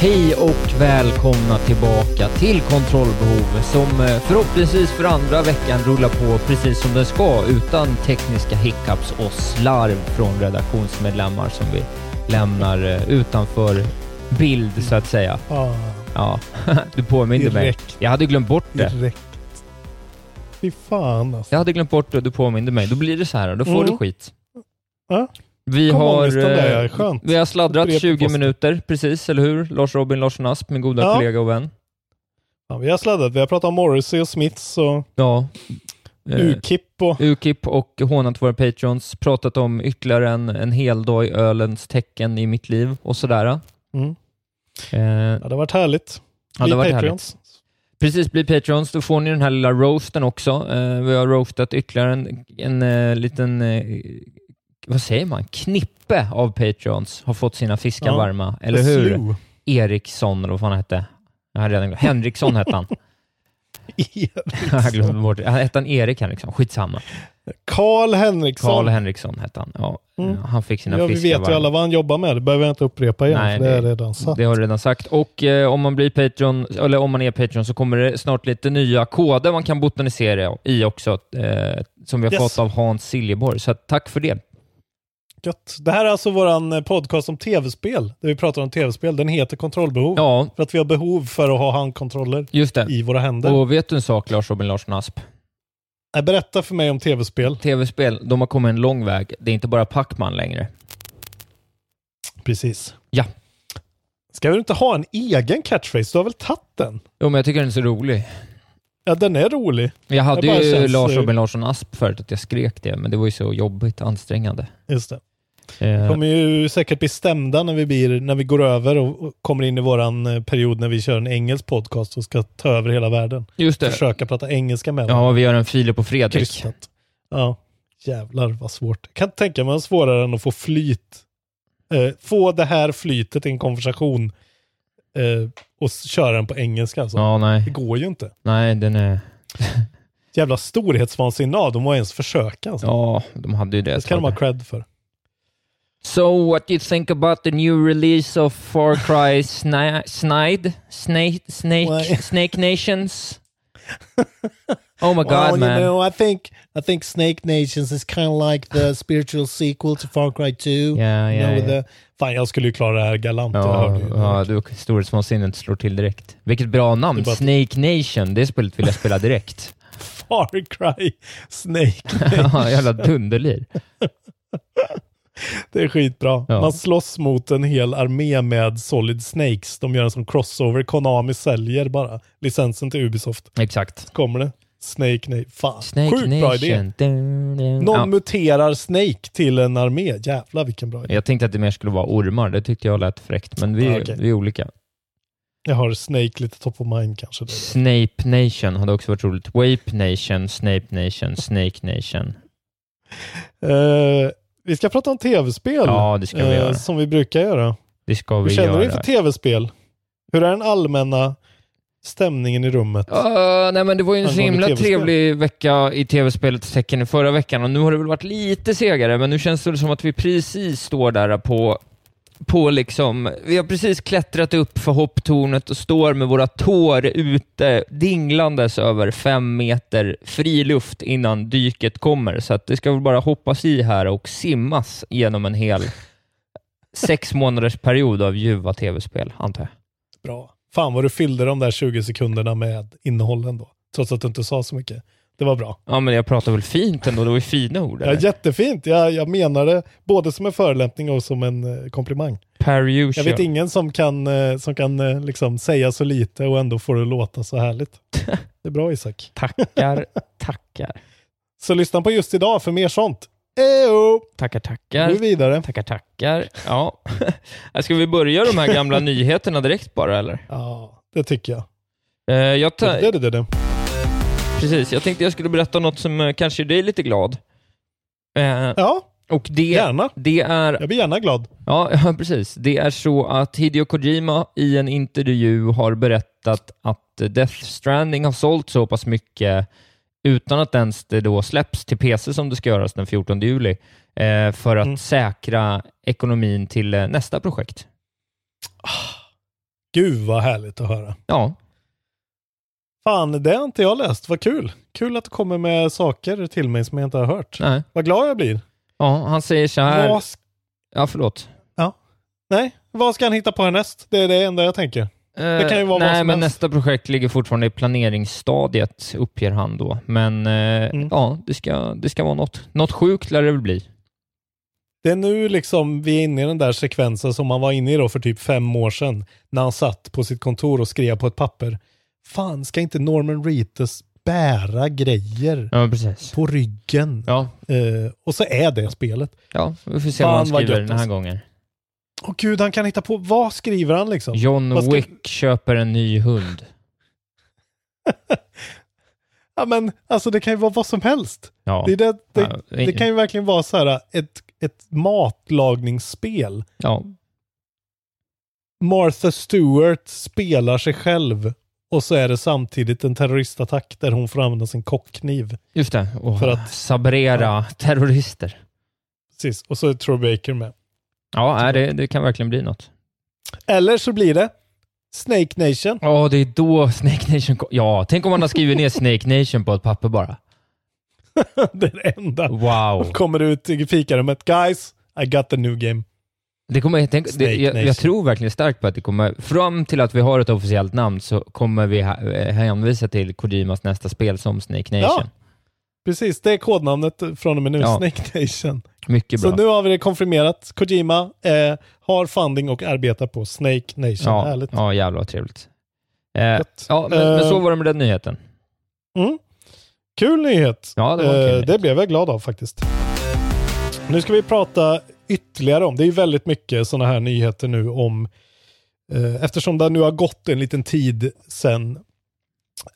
Hej och välkomna tillbaka till Kontrollbehov som eh, förhoppningsvis för andra veckan rullar på precis som den ska utan tekniska hiccups och slarv från redaktionsmedlemmar som vi lämnar eh, utanför bild så att säga. Ah, Ja, du påminde mig. Jag hade glömt bort det. direkt. Fy fan alltså. Jag hade glömt bort det och du påminde mig. Då blir det så här, då får Mm. du skit. Ja. Vi Kom har, där, eh, skönt. vi har sladdrat Brev på 20 posten. minuter precis, eller hur? Lars Robin Larsson Asp, min goda Ja. kollega och vän. Ja, vi har sladdat. Vi har pratat om Morrissey och Smiths och Ja. Eh, UKIP och... Ukip och hånat våra patrons, pratat om ytterligare en, en hel dag i ölens tecken i mitt liv och sådär. Mm. Eh, Ja, det har varit härligt. Ja, Bli har varit Patreons. precis, bli patrons, då får ni den här lilla roasten också. Eh, vi har roastat ytterligare en, en eh, liten, vad säger man, knippe av patrons har fått sina fiskar Ja, varma, eller hur? slew. Eriksson, eller vad fan han hette. Jag har redan glömt. Henriksson hette han. Jag glömde bort det. Hette han Erik Henriksson? Skitsamma. Karl Henriksson. Karl Henriksson hette han. Ja, Mm. Han fick sina ja, vi fiskar vet ju alla vad han jobbar med. Det behöver jag inte upprepa igen, Nej, för det är det- redan satt. Det har du redan sagt. Och eh, om man blir Patreon, eller om man är Patreon, så kommer det snart lite nya koder man kan botanisera i också, eh, som vi har Yes. fått av Hans Siljeborg. Så tack för det. Gött. Det här är alltså våran eh, podcast om tv-spel, där vi pratar om tv-spel. Den heter Kontrollbehov. Ja, För att vi har behov för att ha handkontroller just det. i våra händer. Och vet du en sak, Lars Robin Larsson Asp? Nej, Berätta för mig om tv-spel. Tv-spel, de har kommit en lång väg. Det är inte bara Pacman längre. Precis. Ja. Ska vi inte ha en egen catchphrase? Du har väl tagit den? Jo, men jag tycker den är så rolig. Ja, den är rolig. Jag hade ju känns, Lars eh, Robin Larsson Asp förut, att jag skrek det, men det var ju så jobbigt, ansträngande. Just det. Eh, kommer ju säkert bli stämda när vi, blir, när vi går över och, kommer in i våran eh, period när vi kör en engelsk podcast och ska ta över hela världen. just det. Försöka prata engelska med Ja, vi gör en Filip och Fredrik. Krystat. Ja, jävlar vad svårt. Jag kan tänka mig svårare än att få flyt. Eh, få det här flytet i en konversation eh, och köra den på engelska. Alltså. Ja, nej. Det går ju inte. Nej, den är... Jävla storhetsvansinne av dem att ens försöka. Alltså. Ja, de hade ju det. det ska de ha cred för. So, what do you think about the new release of Far Cry Sni- Snide? Snake, Snake? Snake Nations? Oh my god, well, man. you know, I think I think Snake Nations is kind of like the spiritual sequel to Far Cry 2. Ja, ja, you know, ja. the... Fan, jag skulle ju klara det här galant. Ja, ju. ja du storhetsvansinnet slår till direkt. Vilket bra namn. Bara- Snake Nation. Det spelet vill jag spela direkt. Far Cry Snake ja, jävla dunderlir. Det är skitbra. Ja. Man slåss mot en hel armé med Solid Snakes. De gör en sån crossover. Konami säljer bara licensen till Ubisoft. Exakt. Kommer det. Snake Nation. Fan, Snake sjukt bra idé. Nation. Dun, dun. Någon Ja. muterar Snake till en armé. Jävlar vilken bra idé. Jag tänkte att det mer skulle vara ormar. Det tyckte jag lät fräckt. Men vi, Ja, okej. vi är olika. Jag har Snake lite top of mind kanske. Då. Snape Nation hade också varit roligt. Wape Nation, Snape Nation, Snake Nation. Eh, vi ska prata om tv-spel. Ja, det ska vi eh, göra. Som vi brukar göra. Det ska Hur vi känner göra. du inför tv-spel? Hur är den allmänna stämningen i rummet? Uh, nej men det var ju en så himla trevlig vecka i tv-spelets tecken i förra veckan och nu har det väl varit lite segare, men nu känns det som att vi precis står där på, på liksom, vi har precis klättrat upp för hopptornet och står med våra tår ute dinglandes över fem meter fri luft innan dyket kommer, så att det ska väl bara hoppas i här och simmas genom en hel sex månaders period av ljuva tv-spel, antar jag. Bra. Fan vad du fyllde de där 20 sekunderna med innehållen då. Trots att du inte sa så mycket. Det var bra. Ja, men jag pratar väl fint ändå, det var ju fina ord. Ja, jättefint. Jag, jag menar det både som en förolämpning och som en eh, komplimang. Per Jag vet ingen som kan, eh, som kan eh, liksom säga så lite och ändå få det att låta så härligt. Det är bra Isak. Tackar, tackar. Så lyssna på just idag för mer sånt. Ejo! Tackar, Nu tackar. vidare. Tackar, tackar. Ja. Ska vi börja de här gamla nyheterna direkt bara, eller? Ja, det tycker jag. Eh, jag ta- Det, det, det, det. Precis, jag tänkte jag skulle berätta något som eh, kanske gör dig lite glad. Eh, Ja, och det, gärna. det är Jag blir gärna glad. Ja, ja, precis. Det är så att Hideo Kojima i en intervju har berättat att Death Stranding har sålt så pass mycket utan att ens det då släpps till PC som det ska göras den 14 juli eh, för att Mm. säkra ekonomin till eh, nästa projekt. Gud vad härligt att höra. Ja, Fan, det har inte jag läst. Vad kul. Kul att du kommer med saker till mig som jag inte har hört. nej. Vad glad jag blir. Ja, han säger så här. Vad, sk- Ja, förlåt. nej, vad ska han hitta på härnäst? Det är det enda jag tänker. Det kan ju vara vad Nej, som men helst. nästa projekt ligger fortfarande i planeringsstadiet, uppger han då. Men eh, Mm. ja, det ska, det ska vara något. Något sjukt lär det väl bli. Det är nu liksom vi är inne i den där sekvensen som man var inne i då för typ fem år sedan. När han satt på sitt kontor och skrev på ett papper. Fan, ska inte Norman Reedus bära grejer Ja, på ryggen? Ja, Eh, och så är det spelet. ja vi får se Fan, vad han skriver den här alltså. gången. Åh gud, han kan hitta på, vad skriver han liksom? John ska- Wick köper en ny hund. Ja men alltså det kan ju vara vad som helst. Ja. Det, det, det, det kan ju verkligen vara så här ett, ett matlagningsspel. ja. Martha Stewart spelar sig själv och så är det samtidigt en terroristattack där hon får använda sin kockkniv. Just det. Och För att- sabrera terrorister. Precis, och så är Troy Baker med. Ja, det, det kan verkligen bli något. Eller så blir det Snake Nation. Ja, det är då Snake Nation kom. Ja, tänk om man har skrivit ner Snake Nation på ett papper bara. det är det enda. Wow. Kommer ut i fikarummet. Guys, I got the new game. Det kommer, tänk, det, Snake jag, jag tror verkligen starkt på att det kommer, fram till att vi har ett officiellt namn så kommer vi ha- eh, hänvisa till Kojimas nästa spel som Snake Nation. Ja. Precis, det är kodnamnet från och med nu. Ja. Snake Nation. Mycket bra. Så nu har vi det konfirmerat. Kojima eh, har funding och arbetar på Snake Nation. ja, Härligt. ja, jävlar vad trevligt. Eh, ja, men, men Eh, så var det med den nyheten. Mm. Kul nyhet. Ja, det var kul Eh, nyhet. det blev jag glad av faktiskt. Nu ska vi prata ytterligare om, det är ju väldigt mycket sådana här nyheter nu om, eh, eftersom det nu har gått en liten tid sedan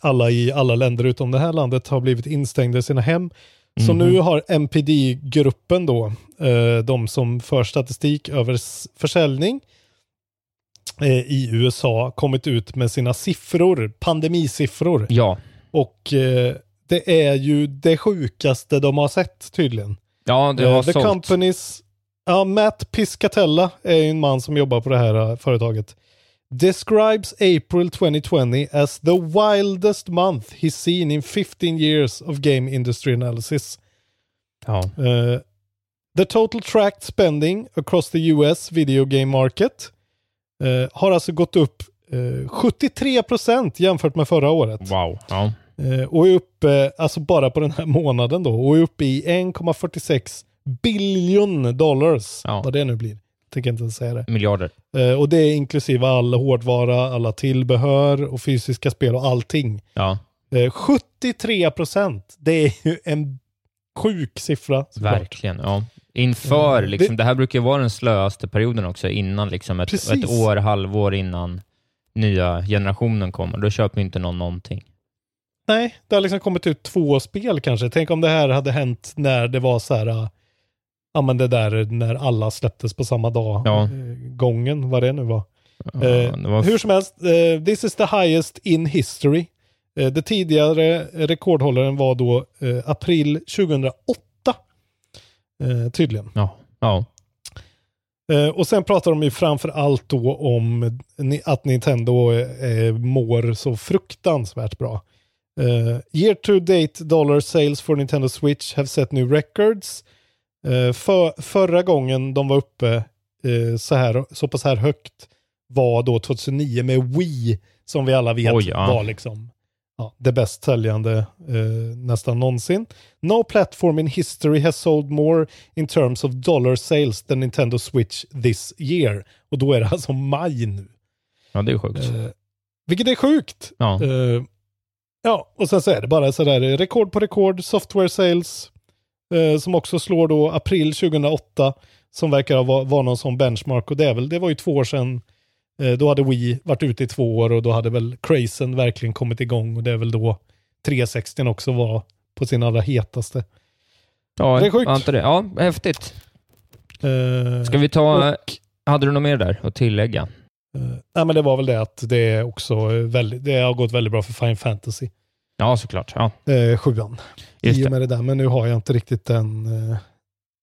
alla i alla länder utom det här landet har blivit instängda i sina hem. Så Mhm. nu har MPD-gruppen då, eh, de som för statistik över försäljning eh, i USA, kommit ut med sina siffror, pandemisiffror. Ja. Och eh, det är ju det sjukaste de har sett tydligen. Ja, det Eh, har The sålt. Companies, ja, Matt Piscatella är en man som jobbar på det här eh, företaget. Describes April 2020 as the wildest month he's seen in 15 years of game industry analysis. Ja. Eh, the total tracked spending across the US video game market eh, har alltså gått upp eh, 73% jämfört med förra året. Wow. Ja. Och är uppe, alltså bara på den här månaden då, och är uppe i 1,46 billion dollars. Ja. Vad det nu blir. Tänker inte ens säga det. Miljarder. Eh, och det är inklusive all hårdvara, alla tillbehör och fysiska spel och allting. Ja, Eh, 73 procent. Det är ju en sjuk siffra. såklart. verkligen. Ja. Inför, Mm. liksom, Det- här brukar ju vara den slöaste perioden också, innan liksom ett, Precis. ett år, halvår innan nya generationen kommer. Då köper ju inte någon någonting. Nej, det har liksom kommit ut två spel kanske. Tänk om det här hade hänt när det var så här, ja men det där när alla släpptes på samma dag. Ja. Gången, vad det nu var. Ja, Eh, det var hur som helst, eh, this is the highest in history. Eh, det tidigare rekordhållaren var då april 2008. Eh, tydligen. Ja. ja. Och sen pratar de ju framför allt då om att Nintendo mår så fruktansvärt bra. Year to date dollar sales for Nintendo Switch have set new records. Eh, för, förra gången de var uppe eh, så, här, så pass här högt var då 2009 med Wii som vi alla vet Oj, ja. var liksom ja, det bäst säljande eh, nästan någonsin. No platform in history has sold more in terms of dollar sales than Nintendo Switch this year. Och då är det alltså maj nu. ja, det är sjukt. Eh, vilket är sjukt. Ja. Eh, ja, och sen så är det bara sådär rekord på rekord, software sales, eh, som också slår då april 2008, som verkar vara var någon sån benchmark. Och det, är väl, det var ju två år sedan, eh, då hade Wii varit ute i två år och då hade väl Crazen verkligen kommit igång. Och det är väl då 360 också var på sin allra hetaste. ja, det är sjukt. det? Ja, häftigt. Eh, Ska vi ta... och, Hade du något mer där att tillägga? eh, nej men det var väl det att det är också väldigt, det har gått väldigt bra för Fine Fantasy. Ja, såklart. Ja, eh, sjuan. Just I det. och med det där, men nu har jag inte riktigt den, eh,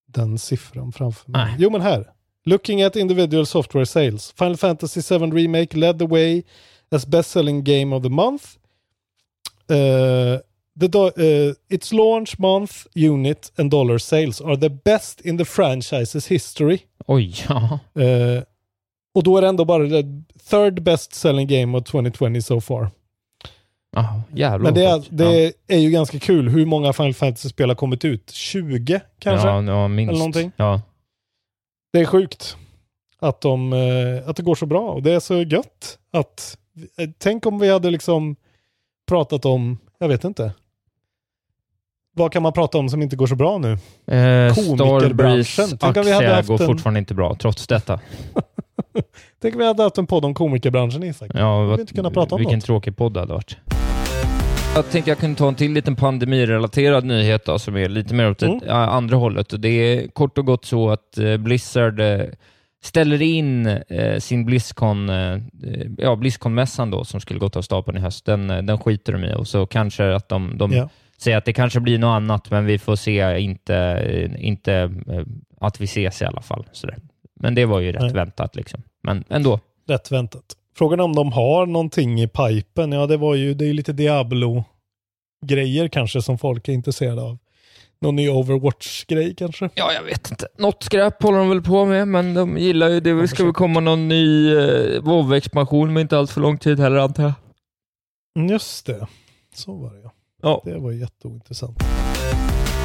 den siffran framför mig. Nej. Jo men här. Looking at individual software sales. Final Fantasy 7 Remake led the way as best selling game of the month. Uh, the do- uh, its launch month unit and dollar sales are the best in the franchise's history. Oj, ja. Eh, och då är det ändå bara det third best selling game of 2020 so far. Ja jävlar Men det, är, det är ju ganska kul hur många Final Fantasy-spel har kommit ut. 20 kanske? Ja, ja minst. Eller någonting. Ja. Det är sjukt att, de, eh, att det går så bra och det är så gött att eh, tänk om vi hade liksom pratat om, jag vet inte. Vad kan man prata om som inte går så bra nu? Eh, Komikerbranschen. Tänk om vi hade aktie haft går en- fortfarande inte bra, trots detta. Tänk om vi hade haft en podd om komikerbranschen Isak. Ja, vi inte kunnat prata om vilken något. tråkig podd det hade varit. Jag tänkte jag kunde ta en till liten pandemirelaterad nyhet då, som är lite mer åt Mm. andra hållet. Och det är kort och gott så att eh, Blizzard eh, ställer in eh, sin Blizzcon, eh, ja, Blizzcon-mässan då, som skulle gått av stapeln i höst. Den, den skiter de i och så kanske att de, de Ja. säger att det kanske blir något annat, men vi får se, inte, inte att vi ses i alla fall. Så det. Men det var ju rätt Nej. väntat liksom. Men ändå. Rätt väntat. Frågan är om de har någonting i pipen. Ja, det var ju, det är lite Diablo-grejer kanske som folk är intresserade av. Någon ny Overwatch-grej kanske? Ja, jag vet inte. Något skräp håller de väl på med, men de gillar ju det. Det ska väl komma någon ny eh, WoW-expansion med inte allt för lång tid heller, antar jag. Mm, Just det. Så var det ja. Ja. Det var jätteointressant.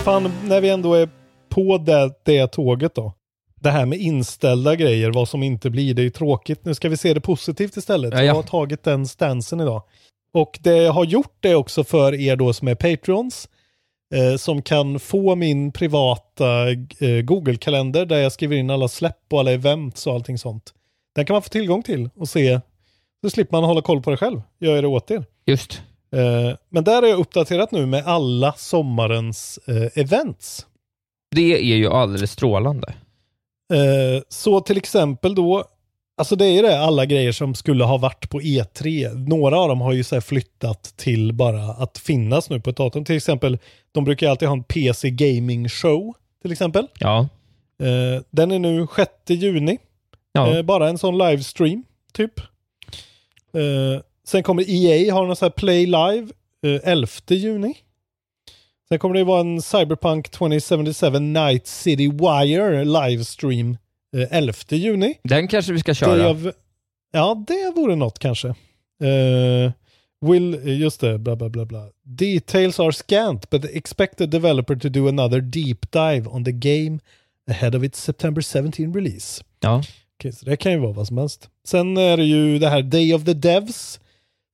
Fan, när vi ändå är på det, det tåget då. Det här med inställda grejer, vad som inte blir, det är tråkigt. Nu ska vi se det positivt istället. Ja, ja. Jag har tagit den stansen idag. Och det jag har gjort det också för er då som är Patreons. Eh, som kan få min privata eh, Google-kalender där jag skriver in alla släpp och alla events och allting sånt. Den kan man få tillgång till och se. Så slipper man hålla koll på det själv. Gör jag det åt er. Just. Eh, men där är jag uppdaterat nu med alla sommarens eh, events. Det är ju alldeles strålande. Eh, så till exempel då, alltså det är ju det, alla grejer som skulle ha varit på E3. Några av dem har ju så flyttat till bara att finnas nu på ett datum. Till exempel, de brukar ju alltid ha en PC Gaming Show, till exempel. Ja. Eh, den är nu 6 juni. Ja. Eh, bara en sån livestream, typ. Eh, sen kommer EA ha någon sån här Play Live eh, 11 juni. Sen kommer det vara en Cyberpunk 2077 Night City Wire livestream eh, 11 juni. Den kanske vi ska Det köra. jag, ja, det vore något kanske. Eh, will, just det, bla bla bla bla. Details are scant, but expect the developer to do another deep dive on the game ahead of its September 17 release. Ja. Okej, så det kan ju vara vad som helst. Sen är det ju det här Day of the Devs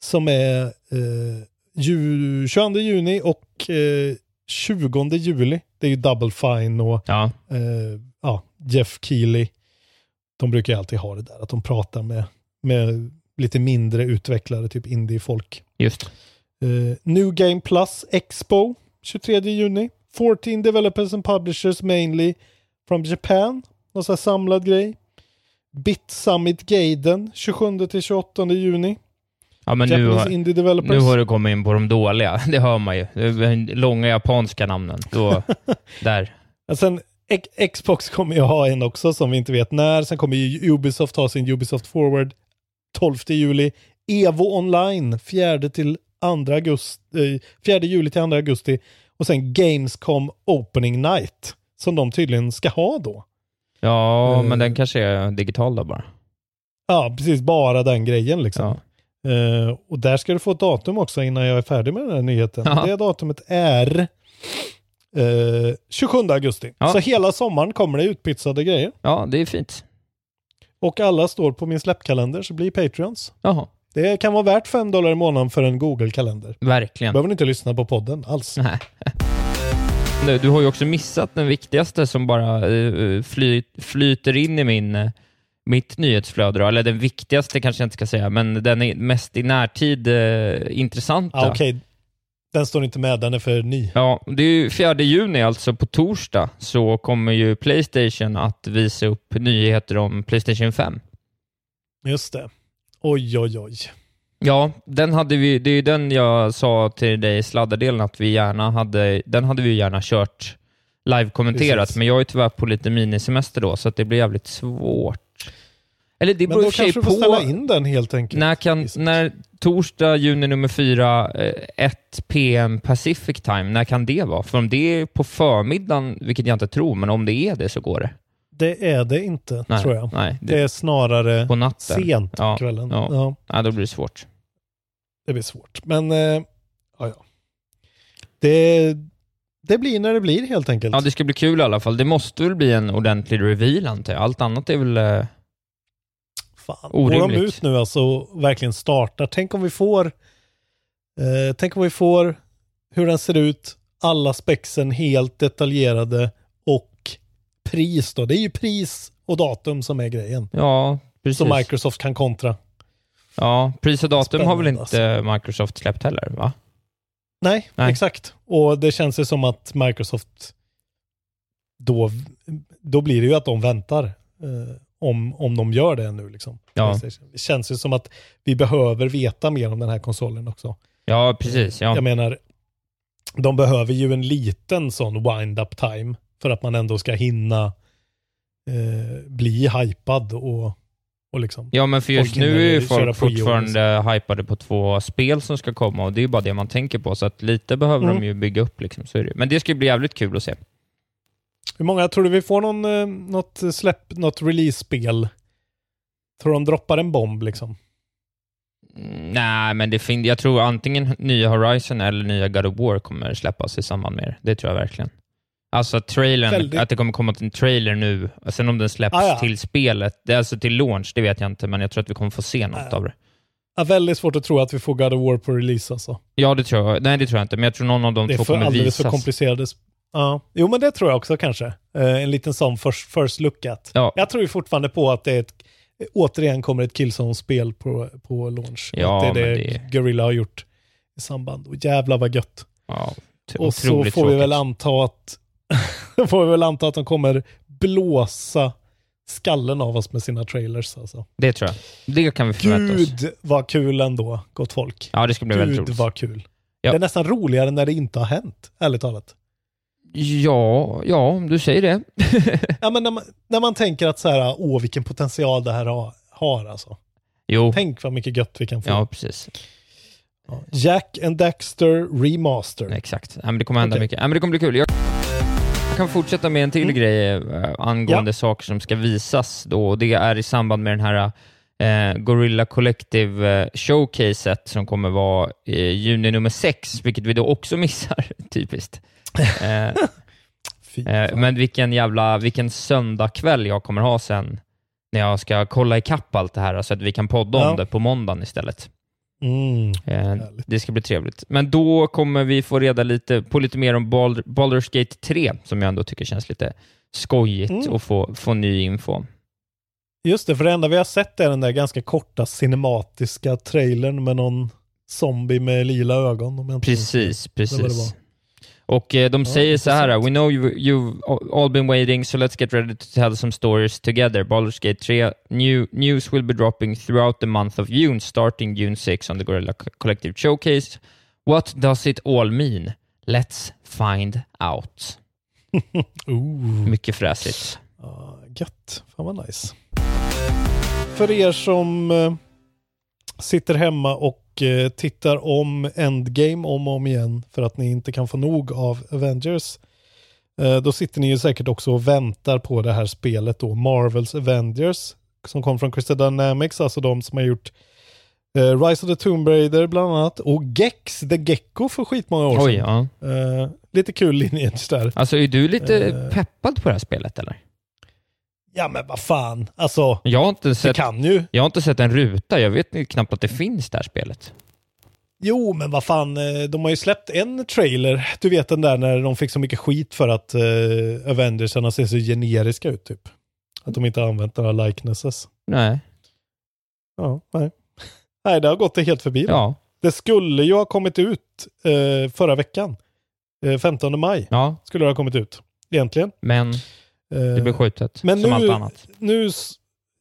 som är eh, ju, 22 juni och eh, 20 juli. Det är ju Double Fine och Ja. eh, ja, Jeff Keely. De brukar ju alltid ha det där att de pratar med, med lite mindre utvecklare, typ indie-folk. Just. Eh, New Game Plus Expo 23 juni. 14 developers and publishers mainly from Japan. Någon sån här samlad grej. Bit Summit Gaiden 27-28 juni. Ja, men nu har, Indie Developers. nu har du kommit in på de dåliga. Det hör man ju. De långa japanska namnen. Då, där. Sen Xbox kommer ju ha en också som vi inte vet när. Sen kommer ju Ubisoft ha sin Ubisoft Forward 12 juli. Evo Online 4 till 2 augusti, 4 juli till 2 augusti. Och sen Gamescom Opening Night som de tydligen ska ha då. Ja, Eh. men den kanske är digital då bara. Ja, precis. Bara den grejen liksom. Ja. Eh, och där ska du få ett datum också innan jag är färdig med den här nyheten. Ja. Det datumet är eh, 27 augusti. Ja. Så hela sommaren kommer det utpitsade grejer. ja, det är fint. Och alla står på min släppkalender så blir Patreons. Jaha, Det kan vara värt 5 dollar i månaden för en Google-kalender. verkligen. Behöver ni inte lyssna på podden alls. Nej. Nu, Du har ju också missat den viktigaste som bara eh, fly, flyter in i min, mitt nyhetsflöde. Då. Eller den viktigaste kanske jag inte ska säga, men den är mest i närtid eh, intressanta. Ah, Okej, den står inte med, den är för ny. Ja, det är ju 4 juni, alltså på torsdag, så kommer ju Playstation att visa upp nyheter om Playstation 5. Just det. Oj, oj, oj. Ja, den hade vi, det är ju den jag sa till dig i sladdardelen att vi gärna hade, den hade vi gärna kört live-kommenterat, men jag är tyvärr på lite minisemester då, så det blir jävligt svårt. Eller det Men beror i då kanske du får ställa in den helt enkelt. när, kan, när torsdag, juni nummer fyra, eh, 1 PM Pacific time, när kan det vara? För om det är på förmiddagen, vilket jag inte tror, men om det är det så går det. Det är det inte, Nej, tror jag. nej Det är snarare på natten. sent på Ja, kvällen. ja. Ja, Ja, då blir det svårt. det blir svårt. Men, eh, ja, ja. Det, det blir när det blir helt enkelt. Ja, det ska bli kul i alla fall. Det måste väl bli en ordentlig reveal antar jag. Allt annat är väl... Fan. Går de Orimligt. ut nu alltså och verkligen startar? Tänk om vi får, eh, tänk om vi får hur den ser ut, alla spexen helt detaljerade och pris då. Det är ju pris och datum som är grejen. Ja, precis. Som Microsoft kan kontra. Ja, pris och datum har väl Spännande, inte Microsoft släppt heller, va? Nej, Nej. exakt. Och det känns ju som att Microsoft då, då blir det ju att de väntar eh, om, om de gör det nu liksom. Ja. Det känns ju som att vi behöver veta mer om den här konsolen också. Ja, precis. Ja. Jag menar, de behöver ju en liten sån wind-up time för att man ändå ska hinna eh, bli hypad och, och liksom. Ja, men för just nu är ju folk pre-orders. fortfarande hypade på två spel som ska komma och det är ju bara det man tänker på, så att lite behöver Mm. de ju bygga upp liksom. Så är det. Men det ska bli jävligt kul att se. Hur många, tror du vi får någon, eh, något släpp, något release-spel? Tror de droppar en bomb liksom? Mm, Nej, men det fin- jag tror antingen nya Horizon eller nya God of War kommer släppas i samband med det. Det tror jag verkligen. Alltså trailern, Väldigt- att det kommer komma en trailer nu, sen om den släpps Ah, ja. till spelet, det är alltså till launch, det vet jag inte, men jag tror att vi kommer få se något Ah. av det. Ja, väldigt svårt att tro att vi får God of War på release alltså. Ja, det tror jag. Nej, det tror jag inte, men jag tror någon av de Det är två för kommer alldeles visas. för komplicerade. Ja, jo men det tror jag också kanske. Eh, en liten sån first, first look at. Ja. Jag tror ju fortfarande på att det är ett, återigen kommer ett Killzone-spel på, på launch. Ja, att det är det, det- Gorilla har gjort i samband. Och jävlar vad gött. Ja, Och så får vi väl anta att får vi väl anta att de kommer blåsa skallen av oss med sina trailers. Alltså. Det tror jag. Det kan vi förvänta oss. Gud vad kul ändå, gott folk. Ja, det ska bli väldigt Gud roligt. vad kul. Ja. Det är nästan roligare när det inte har hänt, ärligt talat. Ja, ja, om du säger det. Ja, men när, man, när man tänker att så här, åh vilken potential det här har, har alltså. jo, Tänk vad mycket gött vi kan få. ja precis. Ja. Jack and Daxter Remaster. Exakt. Ja, men det kommer hända Okej. mycket. Ja, men det kommer bli kul. Jag kan fortsätta med en till Mm. grej eh, angående saker som ska visas då. Det är i samband med den här eh, Gorilla Collective eh, showcaset som kommer vara i juni nummer 6, vilket vi då också missar, typiskt. Eh, eh, men vilken jävla, vilken söndagkväll jag kommer ha sen när jag ska kolla ikapp allt det här så att vi kan podda Ja. om det på måndagen istället. Mm. Eh, det ska bli trevligt. Men då kommer vi få reda lite, på lite mer om Bald- Baldur's Gate 3, som jag ändå tycker känns lite skojigt Mm. att få, få ny info. Just det, för det enda vi har sett är den där ganska korta cinematiska trailern med någon zombie med lila ögon. Om jag inte minns Precis, Det var det precis. Och eh, de säger så här, We know you, you've all been waiting, so let's get ready to tell some stories together. Baldur's Gate 3 new, news will be dropping throughout the month of June, starting June 6 on the Gorilla Co- Collective Showcase. What does it all mean? Let's find out. Ooh. Mycket fräsigt. Ja, gött. Fan vad nice. För er som eh, sitter hemma och eh, tittar om Endgame om och om igen för att ni inte kan få nog av Avengers. Eh, då sitter ni ju säkert också och väntar på det här spelet då, Marvels Avengers, som kom från Crystal Dynamics, alltså de som har gjort eh, Rise of the Tomb Raider bland annat, och Gex, The Gecko för skitmånga år Oj, sedan. ja. Eh, lite kul lineage där. Alltså, är du lite peppad på det här spelet, eller? Ja men vad fan, alltså Jag har inte det sett, kan ju. jag har inte sett en ruta. Jag vet knappt att det finns det här spelet. Jo, men vad fan, eh, de har ju släppt en trailer. Du vet den där när de fick så mycket skit för att uh, Avengersarna ser så generiska ut typ. Att de inte har använt några likenesses. Nej. Ja, nej. nej, det har gått det helt förbi. då. Ja. Det skulle ju ha kommit ut eh, förra veckan. Eh, 15 maj Ja, skulle det ha kommit ut. Egentligen. men det blev skjutet. men som nu- allt annat. nu,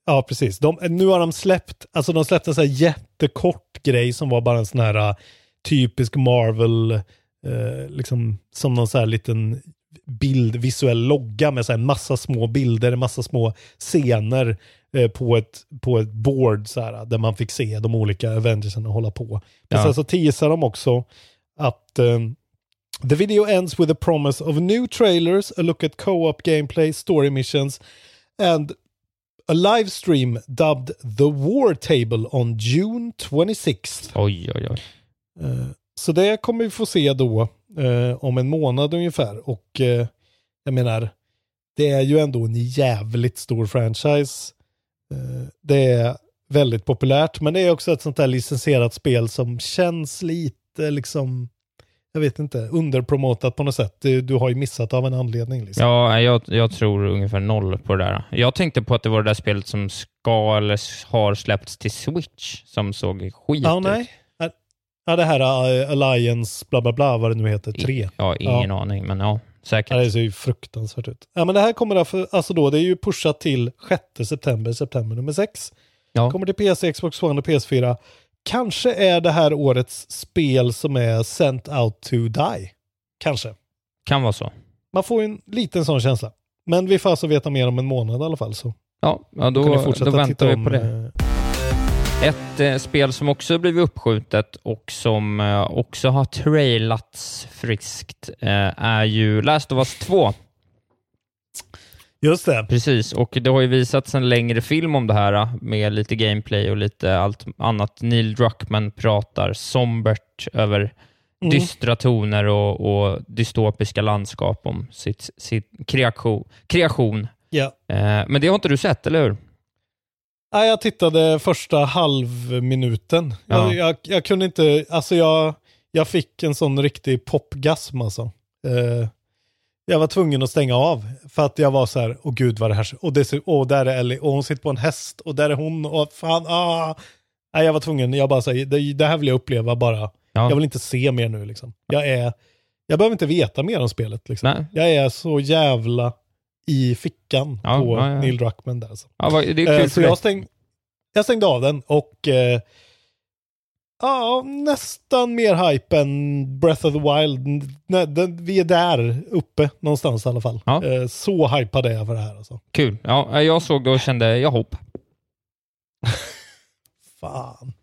ja precis, de, nu har de släppt, alltså de släppte en sån här jättekort grej som var bara en sån här uh, typisk Marvel, eh, liksom som någon sån här liten bild, visuell logga med så här massa små bilder, massa små scener eh, på, ett, på ett board så här, där man fick se de olika Avengersen hålla på. Men Ja. sen så teasar de också att eh, The video ends with a promise of new trailers, a look at co-op gameplay, story missions, and a live stream dubbed The War Table on June 26th. Oj, oj, oj. Eh, Så det kommer vi få se då eh, om en månad ungefär. Och eh, jag menar, det är ju ändå en jävligt stor franchise. Det är väldigt populärt, men det är också ett sånt där licensierat spel som känns lite liksom, jag vet inte, underpromotat på något sätt. Du, har ju missat av en anledning. Liksom. Ja, jag, jag tror ungefär noll på det där. Jag tänkte på att det var det där spelet som ska eller har släppts till Switch som såg skit Ja, ut. nej. Ja, det här uh, Alliance, bla bla bla, vad det nu heter, 3. Ja, ingen aning, men ja, säkert. Ja, det ser ju fruktansvärt ut. Ja, men det här kommer därför, alltså då, det är ju pushat till 6 september, september nummer 6. Ja. Kommer till PC, Xbox One och PS4. Kanske är det här årets spel som är sent out to die. Kanske. Kan vara så. Man får en liten sån känsla. Men vi får alltså veta mer om en månad i alla fall. Så Ja, ja då, då väntar vi om, på det. eh, Ett eh, spel som också blivit uppskjutet och som eh, också har trailats friskt eh, är ju Last of Us 2. Just det. Precis, och det har ju visats en längre film om det här eh, med lite gameplay och lite allt annat. Neil Druckmann pratar sombert över Mm. dystra toner och, och dystopiska landskap om sitt, sitt kreation. kreation. Eh, men det har inte du sett, eller hur? Ja, jag tittade första halvminuten. Ja. Jag, jag, jag kunde inte, alltså jag, jag fick en sån riktig popgasm alltså. Eh, jag var tvungen att stänga av för att jag var så här, åh gud vad det här, och, det, åh där är Ellie, och hon sitter på en häst, och där är hon, och fan, ah. Nej, jag var tvungen, jag bara säger, det, det här vill jag uppleva bara. Ja. Jag vill inte se mer nu liksom. Jag är, jag behöver inte veta mer om spelet liksom. Nej. Jag är så jävla i fickan Ja, på ja. Neil Druckmann där. Alltså. Ja, vad- det är kul Eh, så jag, stäng, jag stängde av den och eh, ja, nästan mer hype än Breath of the Wild. Nej, den, vi är där uppe någonstans i alla fall. Ja. Eh, så hypad är jag för det här alltså. Kul. Ja, jag såg det och kände, jag hopp. Fan.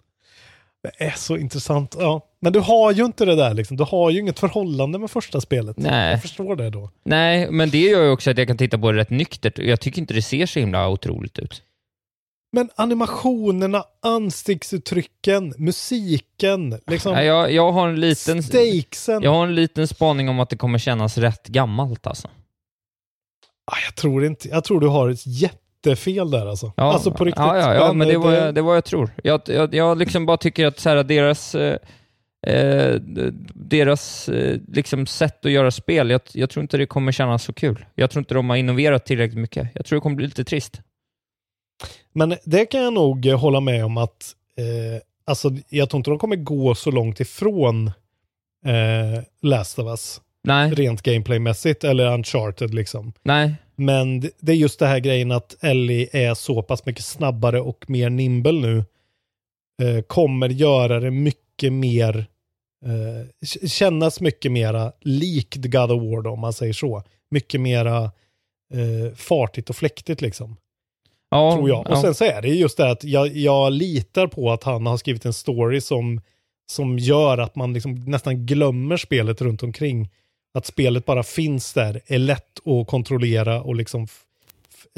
Det är så intressant. Ja. Men du har ju inte det där liksom. Du har ju inget förhållande med första spelet. Nej. Jag förstår det då. Nej, men det gör ju också att jag kan titta på det rätt nyktert. Jag tycker inte det ser så himla otroligt ut. Men animationerna, ansiktsuttrycken, musiken, liksom Nej, jag, jag, har en liten, stakesen. jag har en liten spaning om att det kommer kännas rätt gammalt alltså. Ah, jag tror inte, jag tror du har ett jättefel där alltså. Ja, alltså på riktigt. Ja, ja, ja men det eh, var, jag, det var jag tror. Jag, jag, jag liksom bara tycker att så här, deras, eh, eh, deras eh, liksom sätt att göra spel, jag, jag tror inte det kommer kännas så kul. Jag tror inte de har innoverat tillräckligt mycket. Jag tror det kommer bli lite trist. Men det kan jag nog eh, hålla med om att, eh, alltså jag tror inte de kommer gå så långt ifrån eh, Last of Us. Nej, rent gameplaymässigt, eller Uncharted liksom. nej. Men det- det är just det här grejen att Ellie är så pass mycket snabbare och mer nimble nu. Eh, kommer göra det mycket mer, eh, kännas mycket mera likt God of War då, om man säger så. Mycket mera eh, fartigt och fläktigt liksom, Ja, tror jag. ja. Och sen så är det just det att jag, jag litar på att han har skrivit en story som, som gör att man liksom nästan glömmer spelet runt omkring. Att spelet bara finns där, är lätt att kontrollera och liksom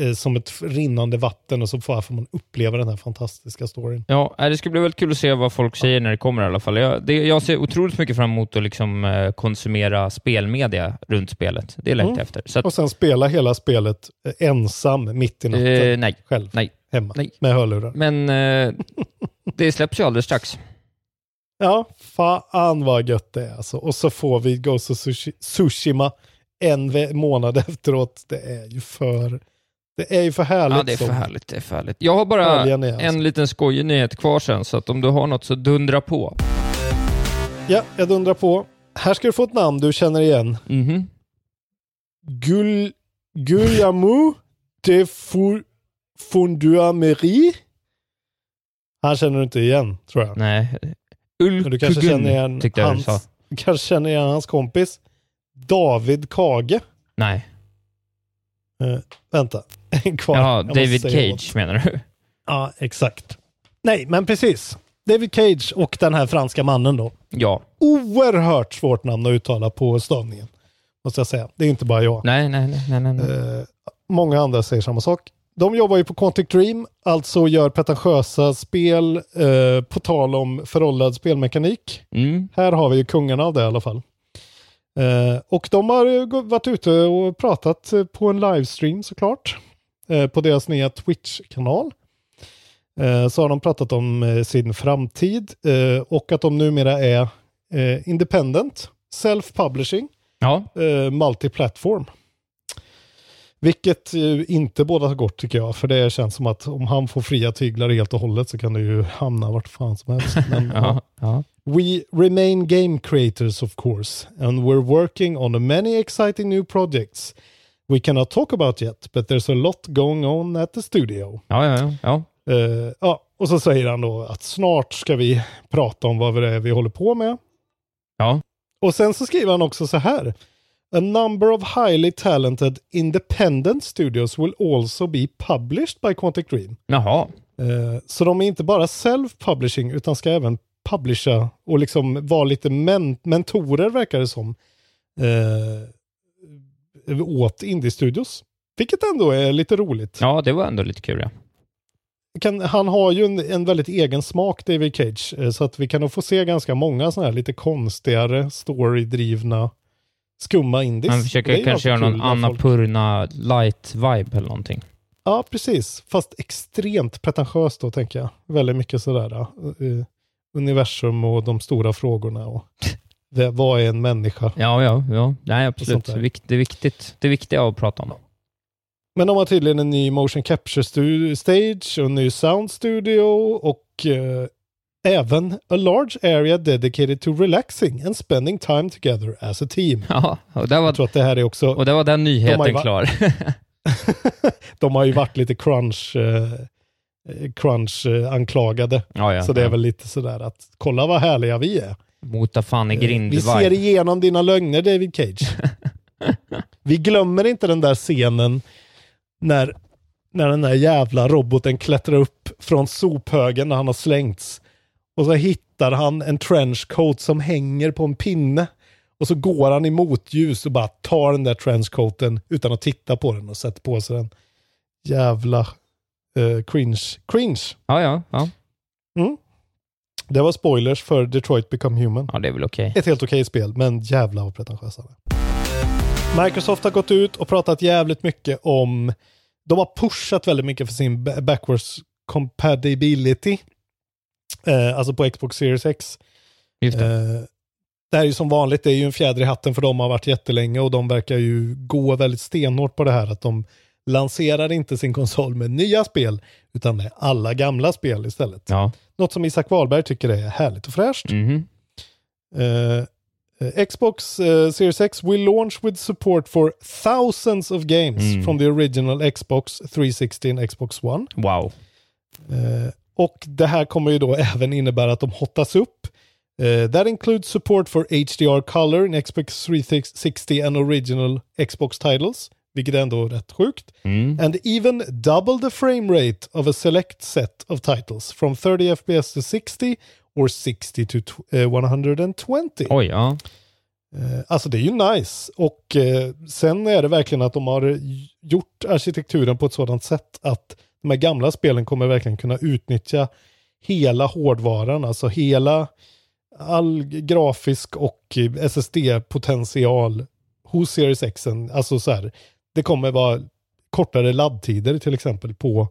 eh, som ett rinnande vatten och så får man uppleva den här fantastiska storyn. Ja, det ska bli väldigt kul att se vad folk säger när det kommer i alla fall. Jag, det, jag ser otroligt mycket fram emot att liksom, eh, konsumera spelmedia runt spelet. Det längtar Mm. jag efter. Så att, Och sen spela hela spelet eh, ensam mitt i natten. eh, nej, själv. nej. Hemma. Nej. Med hörlurar. Men eh, det släpps ju alldeles strax. Ja, fan vad gött det är alltså. Och så får vi Ghost of Sushi- Tsushima en månad efteråt. Det är ju för, det är ju för härligt. Ja, det är för härligt. Det är för härligt. Jag har bara ni, alltså. en liten skojig nyhet kvar sen, så att om du har något så dundra på. Ja, jag dundrar på. Här ska du få ett namn du känner igen. Mhm. Gul, Guillermo de Fonduameri. Han känner du inte igen, tror jag. Nej. Men du kanske känner igen tyckte jag du hans, sa. du kanske känner igen hans kompis. David Kage. Nej. Eh, vänta, en kvar. Måste David Cage menar du? Ja, exakt. Nej, men precis. David Cage och den här franska mannen då. Ja. Oerhört svårt namn att uttala på stavningen. Måste jag säga. Det är inte bara jag. Nej, nej, nej, nej, nej. Eh, många andra säger samma sak. De jobbar ju på Quantic Dream, alltså gör pretentiösa spel eh, på tal om föråldrad spelmekanik. Mm. Här har vi ju kungarna av det i alla fall. Eh, och de har varit ute och pratat eh, på en livestream såklart. Eh, på deras nya Twitch-kanal. Eh, så har de pratat om sin framtid och att de numera är independent, self-publishing, Ja, multiplatform. Vilket ju inte båda gott tycker jag, för det känns som att om han får fria tyglar helt och hållet så kan det ju hamna vart fan som helst. Men, ja. ja. We remain game creators of course, and we're working on many exciting new projects we cannot talk about yet, but there's a lot going on at the studio. Ja, ja, ja. ja. Eh, ja, och så säger han då att snart ska vi prata om vad det är vi håller på med. ja. Och sen så skriver han också så här. A number of highly talented independent studios will also be published by Quantic Dream. Jaha. Eh, så de är inte bara self-publishing utan ska även publisha och liksom vara lite men mentorer verkar det som. Eh, åt indie-studios. Vilket ändå är lite roligt. Ja, det var ändå lite kul ja. Kan, han har ju en, en väldigt egen smak, David Cage. eh, Så att vi kan nog få se ganska många sådana här lite konstigare, storydrivna, skumma indies. Han försöker kanske göra någon Annapurna light-vibe eller någonting. Ja, precis. Fast extremt pretentiöst då, tänker jag. Väldigt mycket sådär. Uh, universum och de stora frågorna. Och det, vad är en människa? Ja, ja, ja. Nej, absolut. Det är, vikt, det är viktigt. Det är viktiga att prata om. Men de har tydligen en ny motion capture stage och en ny sound studio och eh, även a large area dedicated to relaxing and spending time together as a team. Ja, och där var, Jag tror att det här är också, och där var den De nyheten va- klar. de har ju varit lite crunch, eh, crunch eh, anklagade. ja, ja. Så det är ja. väl lite sådär att kolla vad härliga vi är. Mota fan i grind Vi ser igenom dina lögner David Cage. vi glömmer inte den där scenen när, när den där jävla roboten klättrar upp från sophögen när han har slängts. Och så hittar han en trenchcoat som hänger på en pinne. Och så går han i motljus och bara tar den där trenchcoaten utan att titta på den och sätter på sig den. Jävla eh, cringe. Cringe. Ja, ja, ja. Det var spoilers för Detroit Become Human. Ja, det är väl okej. Ett helt okej spel, men jävla vad pretentiösa. Microsoft har gått ut och pratat jävligt mycket om... De har pushat väldigt mycket för sin ba- backwards compatibility. Eh, alltså på Xbox Series X. Just det. Eh, det här är ju som vanligt, det är ju en fjäder i hatten för de har varit jättelänge och de verkar ju gå väldigt stenhårt på det här att de lanserar inte sin konsol med nya spel utan med alla gamla spel istället. Ja. Något som Isak Wahlberg tycker är härligt och fräscht. Mhm. Eh, Eh, Xbox eh, Series X will launch with support for thousands of games Mm. from the original Xbox 360 and Xbox One. Wow. Eh, och det här kommer ju då även innebära att de hottas upp. Eh, that includes support for HDR color in Xbox 360 and original Xbox titles, vilket är ändå rätt sjukt. Mm. And even double the frame rate of a select set of titles from 30 FPS to 60 or 60 to tw- eh, 120. Oj, ja. Eh, Alltså det är ju nice. Och sen är det verkligen att de har gjort arkitekturen på ett sådant sätt att de här gamla spelen kommer verkligen kunna utnyttja hela hårdvaran, alltså hela all grafisk och SSD-potential hos Series X. Alltså så här, det kommer vara kortare laddtider till exempel på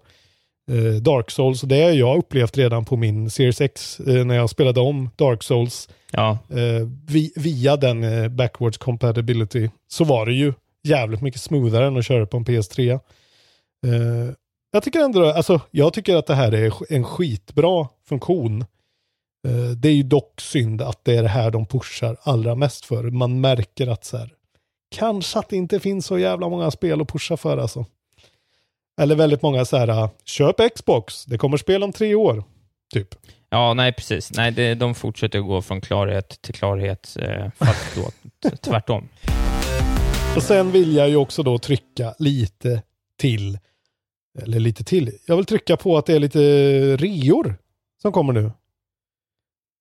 eh, Dark Souls. Det har jag upplevt redan på min Series X eh, när jag spelade om Dark Souls Ja, eh, vi, via den eh, backwards compatibility så var det ju jävligt mycket smoothare än att köra på en PS3. Jag tycker ändå, alltså jag tycker att det här är en skitbra funktion. Eh, det är ju dock synd att det är det här de pushar allra mest för. Man märker att så här, kanske att det inte finns så jävla många spel att pusha för alltså. Eller väldigt många så här, köp Xbox, det kommer spel om tre år. Typ. ja nej precis. Nej, det, de fortsätter gå från klarhet till klarhet, eh, fast då tvärtom. Och sen vill jag ju också då trycka lite till, eller lite till, jag vill trycka på att det är lite reor som kommer nu.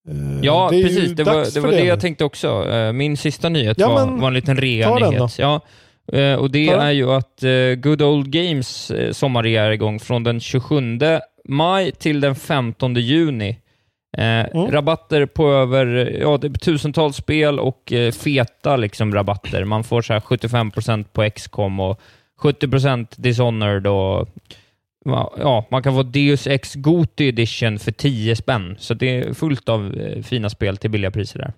Eh, Ja, det precis. Det var det, var det jag tänkte också. Eh, Min sista nyhet Ja, var, var en liten rea-nyhet. Ja, eh, och det är ju att Good Old Games sommarrea är igång från den 27 maj till den 15 juni. Eh, Rabatter på över ja, tusentals spel och feta liksom, rabatter. Man får så här 75% på XCOM och 70% Dishonored och ja, man kan få Deus Ex Goti Edition för 10 spänn. Så det är fullt av eh, fina spel till billiga priser där.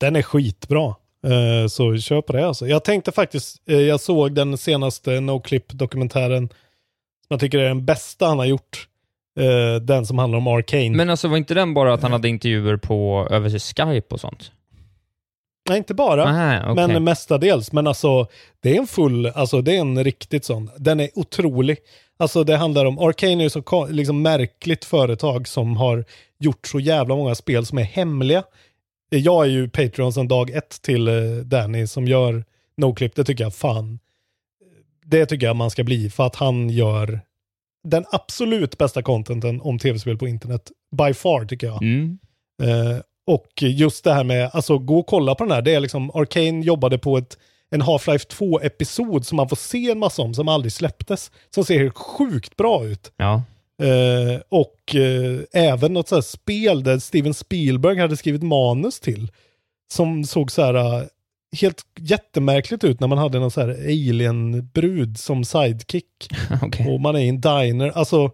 Den är skitbra. Eh, Så köp det alltså. Jag tänkte faktiskt, eh, jag såg den senaste NoClip-dokumentären. Som jag tycker är den bästa han har gjort. Den som handlar om Arcane. Men alltså var inte den bara att han hade intervjuer på över Skype och sånt? Nej, inte bara. Aha, okej. Men mestadels. Men alltså, det är en full, alltså det är en riktigt sån. Den är otrolig. Alltså det handlar om, Arcane är ju så liksom märkligt företag som har gjort så jävla många spel som är hemliga. Jag är ju Patreon sedan dag ett till eh, Danny som gör NoClip. Det tycker jag fan, det tycker jag man ska bli för att han gör den absolut bästa contenten om tv-spel på internet. By far tycker jag. Mm. Eh, och just det här med, alltså gå och kolla på den här, det är liksom, Arcane jobbade på ett, en Half-Life 2-episod som man får se en massa om, som aldrig släpptes, som ser helt sjukt bra ut. Ja. Eh, och eh, även något så här spel där Steven Spielberg hade skrivit manus till, som såg så här eh, helt jättemärkligt ut när man hade någon så här alien-brud som sidekick. Okej. Och man är i en diner. Alltså,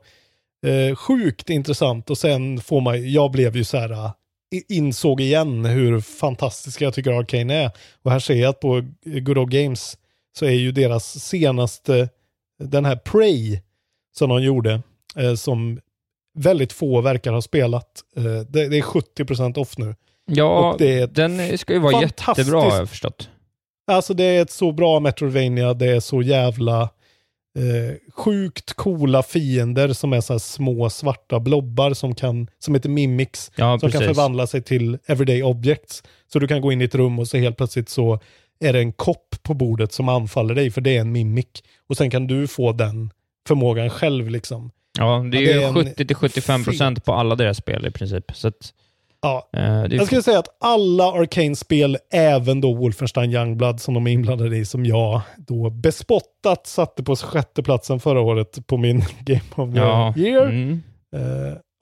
eh, sjukt intressant. Och sen får man, jag blev ju så här, eh, insåg igen hur fantastiska jag tycker Arcane är. Och här ser jag att på Good Old Games så är ju deras senaste, den här Prey som de gjorde, eh, som väldigt få verkar ha spelat. Eh, det, det är 70% off nu. Ja, den ska ju vara jättebra har jag förstått. Alltså det är ett så bra Metroidvania, det är så jävla eh, sjukt coola fiender som är så här små svarta blobbar som, kan, som heter mimics. Ja, som kan precis. förvandla sig till everyday objects. Så du kan gå in i ett rum och så helt plötsligt så är det en kopp på bordet som anfaller dig för det är en mimic. Och sen kan du få den förmågan själv liksom. Ja, det är Ja, är en 70-75% på alla deras spel i princip. Så att, Ja, är Jag skulle säga att alla Arcane-spel, även då Wolfenstein Youngblood som de är inblandade i, som jag då bespottat satte på sjätteplatsen förra året på min Game of the Ja, Year. mm.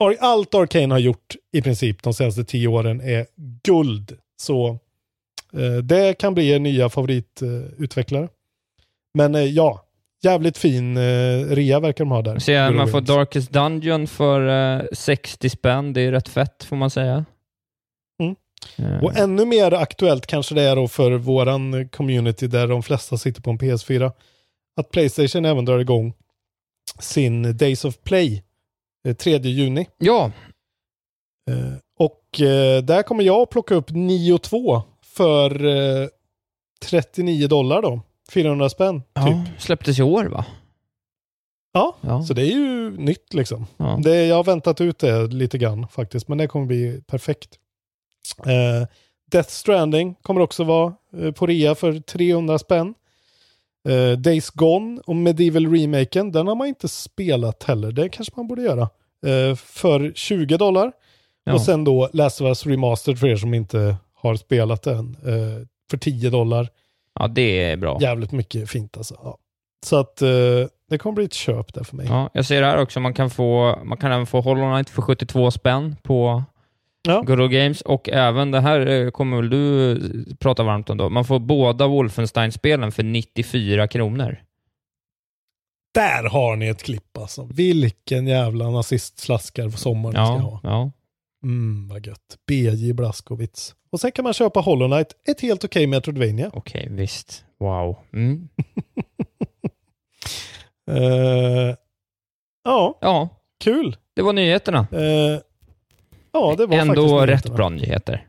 Ar- allt Arcane har gjort i princip de senaste tio åren är guld. Så eh, det kan bli en nya favoritutvecklare. Men ja, jävligt fin eh, rea verkar de ha där. Så ja, Good man får. Darkest Dungeon för eh, 60 spänn. Det är rätt fett får man säga. Eh, Och ännu mer aktuellt kanske det är då för våran community där de flesta sitter på en PS4. Att Playstation även drar igång sin Days of Play eh, 3 juni. ja, Eh, Och eh, där kommer jag plocka upp Nio 2 för eh, 39 dollar då. 400 spänn Ja, typ. släpptes i år va? Ja, Ja. så det är ju nytt liksom. Ja. Det, jag har väntat ut det lite grann faktiskt, men det kommer bli perfekt. Eh, Death Stranding kommer också vara eh, på rea för 300 spänn. Eh, Days Gone och Medieval Remaken, den har man inte spelat heller. Det kanske man borde göra. Eh, för 20 dollar. Ja. Och sen då Last of Us Remastered för er som inte har spelat den. Eh, för 10 dollar. ja, det är bra. Jävligt mycket fint alltså. Ja. Så att eh, det kommer bli ett köp där för mig. Ja, jag ser här också, man kan få, man kan även få Hollow Knight för 72 spänn på Ja. Old Games och även det här eh, kommer väl du eh, prata varmt om då. Man får båda Wolfenstein-spelen för 94 kronor. Där har ni ett klipp alltså. Vilken jävla nazistslaskar på sommaren ni ska Ja, ha. ja. Mm, vad gött. BJ Blaskowitz. Och sen kan man köpa Hollow Knight, ett helt okej Metroidvania. okej, visst. Wow. Mm. Eh, ja, Ja, kul. det var nyheterna. Eh, ja, det var Ändå faktiskt rätt bra nyheter.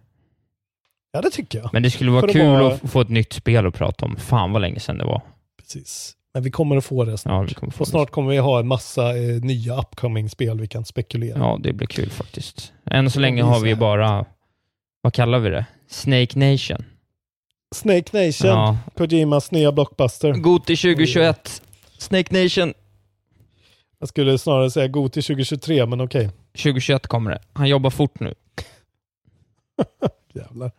Ja, det tycker jag. Men det skulle vara För kul vara- att få ett nytt spel att prata om. Fan vad länge sedan det var. Precis. Men vi kommer att få det snart. Ja, vi kommer få och snart kommer vi ha en massa eh, nya upcoming-spel vi kan spekulera. Ja, det blir kul faktiskt. Än så länge har vi bara, vad kallar vi det? Snake Nation. Snake Nation, Ja. Kojimas nya blockbuster. Goti 2021. Snake Nation. Jag skulle snarare säga god till 2023, men okej. 2021 kommer det. Han jobbar fort nu. Jävlar.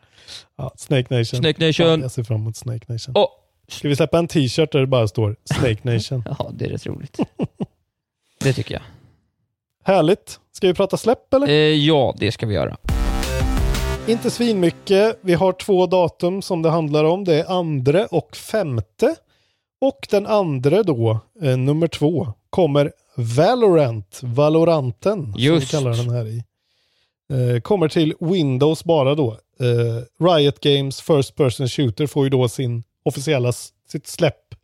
Ja, Snake Nation. Snake Nation. Ja, jag ser fram emot Snake Nation. Åh! Ska vi släppa en t-shirt där det bara står Snake Nation? Ja, det är rätt roligt. det tycker jag. Härligt. Ska vi prata släpp eller? Eh, ja, det ska vi göra. Inte svinmycket. Vi har två datum som det handlar om. Det är andra och femte. Och den andra då, eh, nummer två, kommer Valorant, Valoranten, Just. som vi kallar den här i. Eh, kommer till Windows bara då. Eh, Riot Games First Person Shooter får ju då sin officiella, sitt släpp.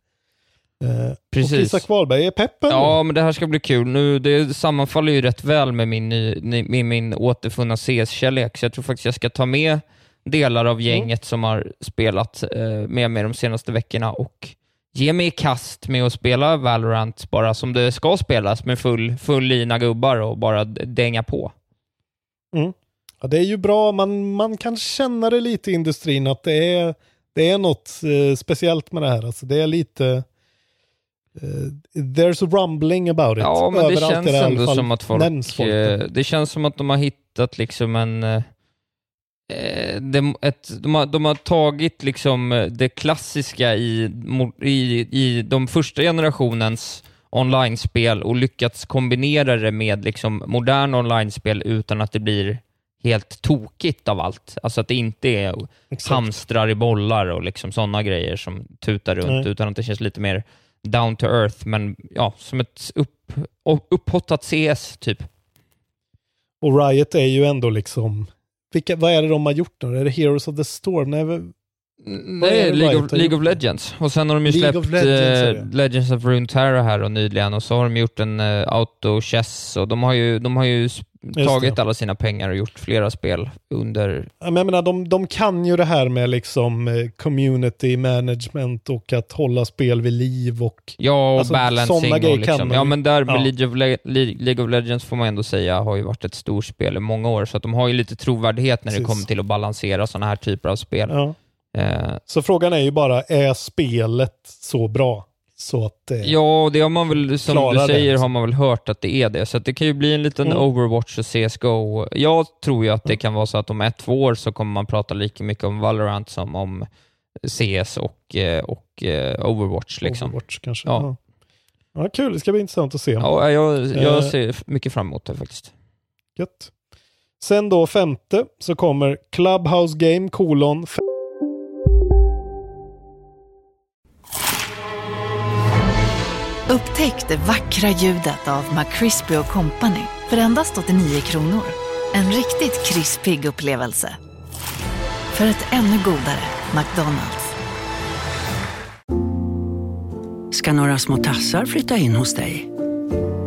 Eh, Precis. Och Isak Wahlberg är peppen. Ja, men det här ska bli kul. Nu, det sammanfaller ju rätt väl med min, ny, med min återfunna CS-kärlek, så jag tror faktiskt jag ska ta med delar av gänget som har spelat eh, med mig de senaste veckorna och ge mig i kast med att spela Valorant bara som det ska spelas med full, full lina gubbar och bara dänga på. Ja, det är ju bra, man, man kan känna det lite i industrin att det är, det är något eh, speciellt med det här. Alltså, det är lite... eh, there's a rumbling about it. Ja, men det Överallt känns är i alla ändå som att folk, folk. eh, det känns som att de har hittat liksom en eh, eh, det, ett, de, har, de har tagit liksom eh, det klassiska i, i, i de första generationens online-spel och lyckats kombinera det med liksom modern online-spel utan att det blir helt tokigt av allt. Alltså att det inte är Exakt. hamstrar i bollar och liksom sådana grejer som tutar runt, Nej. utan att det känns lite mer down to earth, men ja, som ett upp, upphottat CS typ. Och Riot är ju ändå liksom... Vilka, vad är det de har gjort nu? Är det Heroes of the Storm? Nej, Nej, League, of, League of Legends. Och sen har de ju League släppt of Legends, eh. Legends of Runeterra här och nyligen och så har de gjort en uh, auto-chess och de har ju, de har ju tagit det. alla sina pengar och gjort flera spel under... Jag menar, de, de kan ju det här med liksom eh, community management och att hålla spel vid liv och... Ja, och Alltså, balancing och kan liksom. man Ja, men där med Ja. League, of Le- Le- League of Legends får man ändå säga har ju varit ett stort spel i många år, så att de har ju lite trovärdighet när det Precis. kommer till att balansera sådana här typer av spel. Ja. Eh, Så frågan är ju bara, är spelet så bra? Så att det... Ja, och det har man väl, som du det, säger, liksom. har man väl hört att det är det. Så det kan ju bli en liten Mm. Overwatch och CSGO. Jag tror ju att det kan vara så att om ett, två år så kommer man prata lika mycket om Valorant som om CS och, eh, och eh, Overwatch. Liksom. Overwatch kanske. Ja. Ja. ja, kul. Det ska bli intressant att se. Ja, jag, jag Eh. ser mycket fram emot det faktiskt. Gött. Sen då femte så kommer Clubhouse Game kolon f- Upptäck det vackra ljudet av McCrispy Company för endast 89 kronor. En riktigt krispig upplevelse. För ett ännu godare McDonalds. ska några små tassar flytta in hos dig.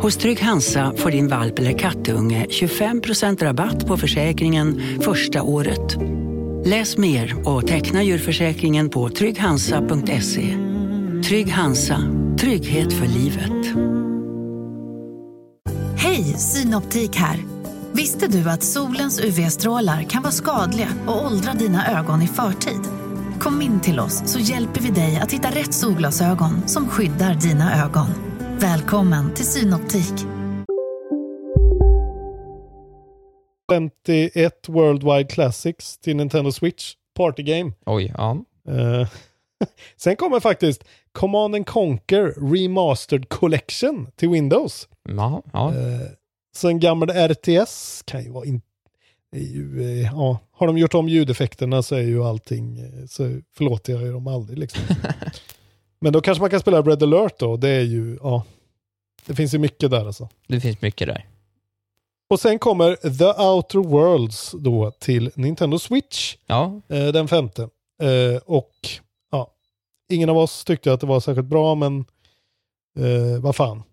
Hos Trygg Hansa får din valp eller kattunge 25% rabatt på försäkringen första året. Läs mer och teckna djurförsäkringen på trygghansa.se. Trygg Hansa, trygghet för livet. Hej, Synoptik här. Visste du att solens UV-strålar kan vara skadliga och åldra dina ögon i förtid? Kom in till oss så hjälper vi dig att hitta rätt solglasögon som skyddar dina ögon. Välkommen till Synoptik. 51 Worldwide Classics till Nintendo Switch. Party Game. Oj, ja. Eh, sen kommer faktiskt Command and Conquer Remastered Collection till Windows. Ja, ja. Eh, sen gammal RTS kan ju vara in, är ju, eh, ja, har de gjort om ljudeffekterna så är ju allting, eh, så förlåter jag dem aldrig liksom. Men då kanske man kan spela Red alert då, det är ju, ja, det finns ju mycket där alltså. Det finns mycket där. Och sen kommer The Outer Worlds då till Nintendo Switch. Ja. Eh, den femte. Eh, och ingen av oss tyckte att det var särskilt bra, men eh, vad fan.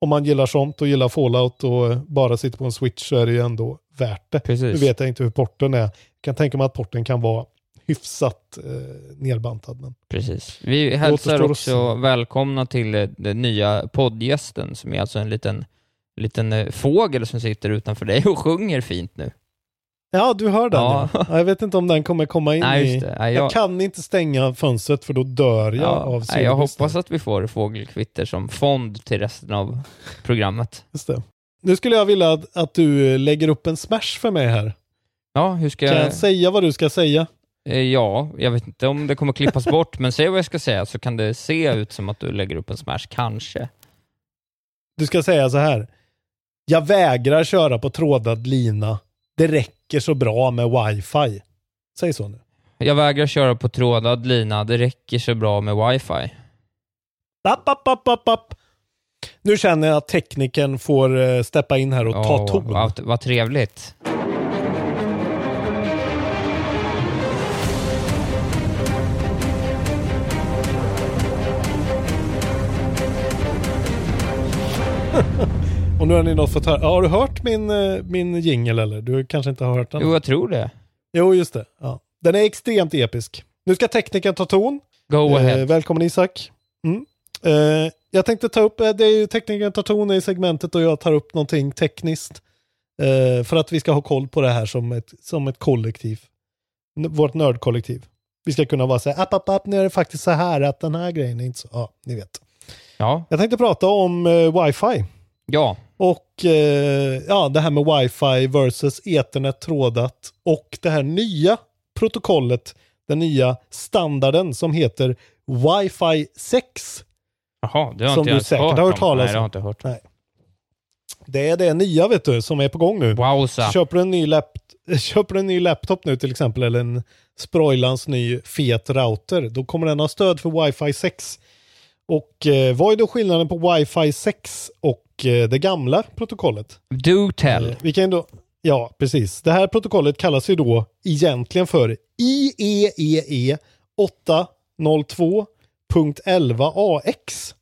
Om man gillar sånt och gillar Fallout och bara sitter på en Switch så är det ju ändå värt det. Precis. Nu vet jag inte hur porten är. Jag kan tänka mig att porten kan vara hyfsat eh, nerbantad. Men Precis. Vi hälsar också välkomna till eh, den nya poddgästen som är alltså en liten, liten eh, fågel som sitter utanför dig och sjunger fint nu. Ja, du hör den. Ja. Ja. Ja, Jag vet inte om den kommer komma in Nej, i... Nej, jag... jag- kan inte stänga fönstret för då dör jag Ja, av nej, jag hoppas att vi får fågelkvitter som fond till resten av programmet. Just det. Nu skulle jag vilja att, att du lägger upp en smash för mig här. Ja, hur ska Kan jag... jag säga vad du ska säga? Eh, Ja, jag vet inte om det kommer klippas bort, men säg vad jag ska säga så kan det se ut som att du lägger upp en smash, kanske. Du ska säga så här. Jag vägrar köra på trådad lina. Det räcker så bra med wifi. Säg så nu. Jag vägrar köra på trådad lina, det räcker så bra med wifi. App, app, app, app, app. Nu känner jag att tekniken får eh, steppa in här och ta Åh, ton. Vad, vad trevligt. Och nu har ni nog fått höra. Har du hört min, eh, min jingel eller? Du kanske inte har hört den? Jo, jag tror det. Jo, just det. Ja. Den är extremt episk. Nu ska tekniken ta ton. Go ahead. Eh, välkommen Isak. Mm. Eh, jag tänkte ta upp, eh, det är ju tekniken tar ton i segmentet och jag tar upp någonting tekniskt. Eh, för att vi ska ha koll på det här som ett, som ett kollektiv. Vårt nördkollektiv. Vi ska kunna vara så här, app, app, app, nu är det faktiskt så här att den här grejen är inte så, ja, ni vet. Ja. Jag tänkte prata om eh, wifi. Ja. Och eh, ja, det här med wifi versus ethernet trådat och det här nya protokollet, den nya standarden som heter wifi 6. Jaha, det har Som inte du jag säkert hört har hört om. talas Nej, det har om. jag inte hört. Nej. Det är det nya vet du som är på gång nu. Wowza. Köper du en ny, lap köper du en ny laptop nu till exempel eller en Sproilans ny fet router, då kommer den ha stöd för wifi 6. Och eh, vad är då skillnaden på wifi 6 och det gamla protokollet? Do tell. Eh, vi kan då, ja, precis. Det här protokollet kallas ju då egentligen för E IEEE 802.11ax.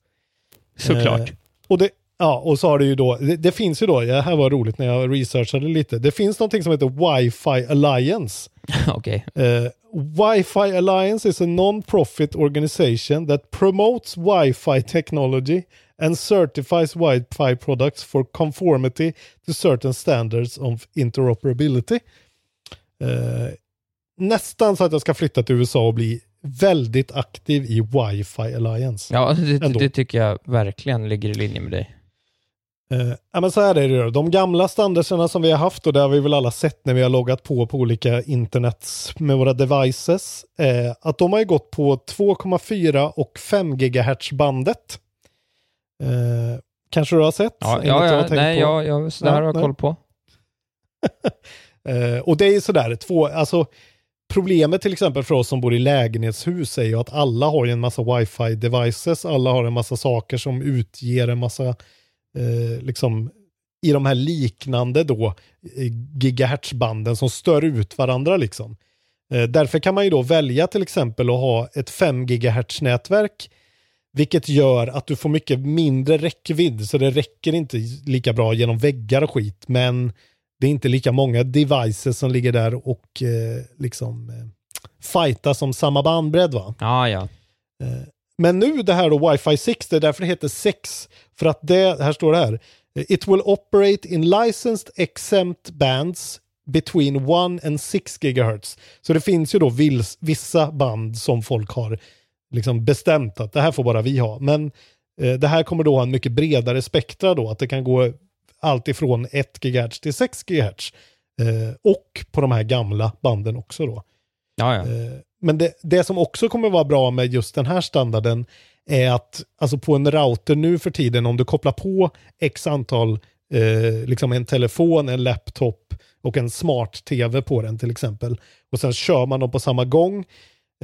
Såklart. Eh, och det, ja, och så har det ju då, det, det finns ju då, det här var roligt när jag researchade lite, det finns någonting som heter Wi-Fi Alliance. Okej. Uh, Wi-Fi Alliance is a non-profit organization that promotes Wi-Fi technology and certifies Wi-Fi products for conformity to certain standards of interoperability. Eh, nästan så att jag ska flytta till USA och bli väldigt aktiv i Wi-Fi Alliance. Ja, det, Ändå. det tycker jag verkligen ligger i linje med dig. Eh, ja, men så här är det då. De gamla standarderna som vi har haft och det har vi väl alla sett när vi har loggat på på olika internets med våra devices. Eh, att de har ju gått på 2,4 och 5 GHz bandet. Eh, kanske du har sett? Ja, ja, jag ja nej, på. ja, ja, så det här Ja, har jag nej. koll på. Eh, och det är ju sådär, två, alltså problemet till exempel för oss som bor i lägenhetshus är ju att alla har ju en massa wifi devices, alla har en massa saker som utger en massa, eh, liksom i de här liknande då eh, gigahertzbanden som stör ut varandra liksom. Eh, därför kan man ju då välja till exempel att ha ett 5 gigahertz nätverk vilket gör att du får mycket mindre räckvidd så det räcker inte lika bra genom väggar och skit men det är inte lika många devices som ligger där och eh, liksom eh, som samma bandbredd va. Ja, ja. Eh, Men nu det här då Wi-Fi 6, det är därför det heter 6. För att det, här står det här. It will operate in licensed exempt bands between 1 and 6 GHz. Så det finns ju då vils, vissa band som folk har liksom bestämt att det här får bara vi ha. Men eh, det här kommer då ha en mycket bredare spektra då, att det kan gå allt ifrån 1 GHz till 6 GHz. Eh, och på de här gamla banden också då. Eh, Men det, det som också kommer vara bra med just den här standarden är att alltså på en router nu för tiden, om du kopplar på x antal, eh, liksom en telefon, en laptop och en smart-tv på den till exempel, och sen kör man dem på samma gång,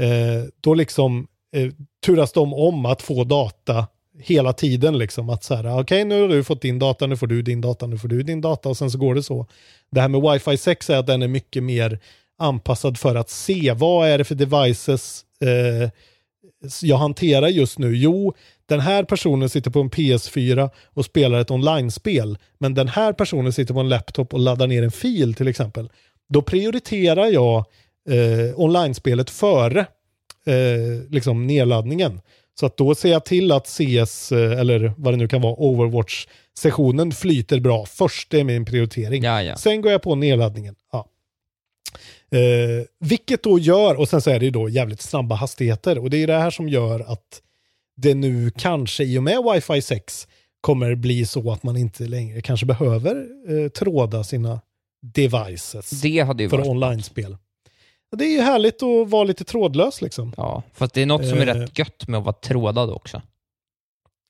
eh, då liksom eh, turas de om att få data hela tiden. Liksom, att så här, okej nu har du fått din data, nu får du din data, nu får du din data och sen så går det så. Det här med wifi 6 är att den är mycket mer anpassad för att se vad är det för devices eh, jag hanterar just nu. Jo, den här personen sitter på en PS4 och spelar ett online-spel, men den här personen sitter på en laptop och laddar ner en fil till exempel. Då prioriterar jag eh, online-spelet före eh, liksom nedladdningen. Så att då ser jag till att CS, eh, eller vad det nu kan vara, Overwatch-sessionen flyter bra. Först det är min prioritering. Ja, ja. Sen går jag på nedladdningen. Ja. Eh, vilket då gör, och sen så är det ju då jävligt snabba hastigheter. Och det är det här som gör att det nu kanske i och med Wi-Fi 6 kommer bli så att man inte längre kanske behöver eh, tråda sina devices Det hade ju för online-spel. Det är ju härligt att vara lite trådlös liksom. Ja, fast det är något som är Eh. rätt gött med att vara trådad också.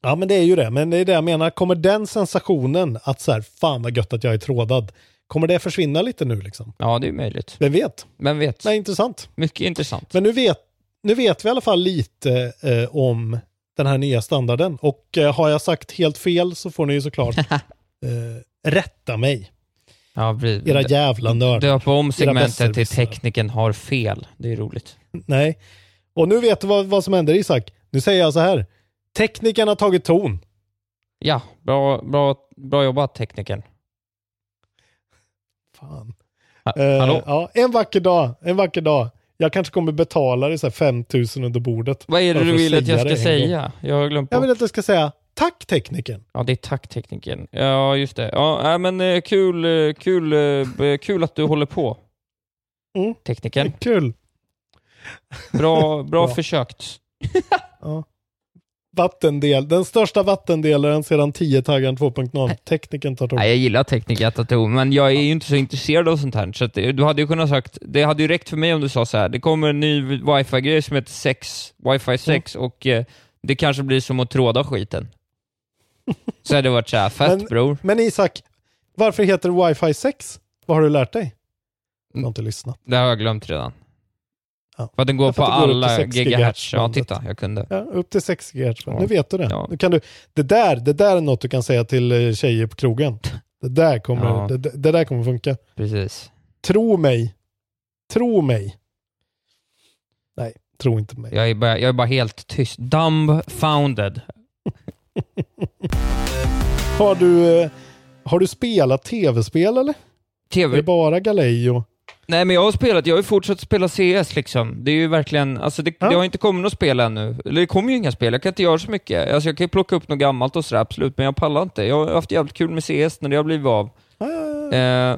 Ja men det är ju det, men det är det jag menar. Kommer den sensationen att så här, fan vad gött att jag är trådad, kommer det försvinna lite nu liksom? Ja, det är möjligt. Vem vet? Vem vet? Nej, intressant. Mycket intressant. Men nu vet, nu vet vi i alla fall lite eh, om den här nya standarden. Och eh, har jag sagt helt fel så får ni ju såklart eh, rätta mig. Ja, precis. Era jävla nördar. Döpa om segmentet till tekniken har fel. Det är roligt. Nej. Och nu vet du vad, vad som händer Isak. Nu säger jag så här. Tekniken har tagit ton. Ja, bra, bra, bra jobbat tekniken. Fan. Ha, Eh, ja, en vacker dag. En vacker dag. Jag kanske kommer betala dig så här 5000 under bordet. Vad är det du vill att jag ska säga? Jag har glömt Jag bort. vill att du ska säga tack tekniken. Ja, det är tacktekniken. Ja, just det. Ja, äh, men eh, kul, eh, kul, eh, kul att du håller på. Mm. Tekniken. Kul. Bra, bra Bra. försökt. Ja. Vattendel, den största vattendelaren sedan 10-taggaren 2.0. Tekniken tar ton. Nej, jag gillar tekniker, tattoo, men jag är ju inte så intresserad av sånt här. Så du hade ju kunnat sagt, det hade ju räckt för mig om du sa så här. det kommer en ny wifi-grej som heter 6, wifi 6 och eh, det kanske blir som att tråda skiten. Så hade det varit så här, fett Men- bror. Men Isak, varför heter det Wi-Fi 6? Vad har du lärt dig? Jag har inte lyssnat. Det har jag glömt redan. Ja. För att den går på går alla 6 gigahertz. gigahertz Ja, titta, jag kunde. Ja, upp till 6 GHz. Ja. Nu vet du det. Ja. Nu kan du, det, där, det där är något du kan säga till eh, tjejer på krogen. Det där kommer, Ja. det, det där kommer funka. Precis. Tro mig. Tro mig. Nej, tro inte mig. Jag är bara, jag är bara helt tyst. Dumbfounded. Har du, eh, har du spelat tv-spel eller? Är TV. det bara Galileo? Nej men jag har spelat, jag har ju fortsatt spela CS liksom. Det är ju verkligen, alltså det, Ja. det har inte kommit något spel ännu. Eller det kommer ju inga spel, jag kan inte göra så mycket. Alltså jag kan ju plocka upp något gammalt och sådär, absolut, men jag pallar inte. Jag har haft jävligt kul med CS när det har blivit av. Ah, Eh,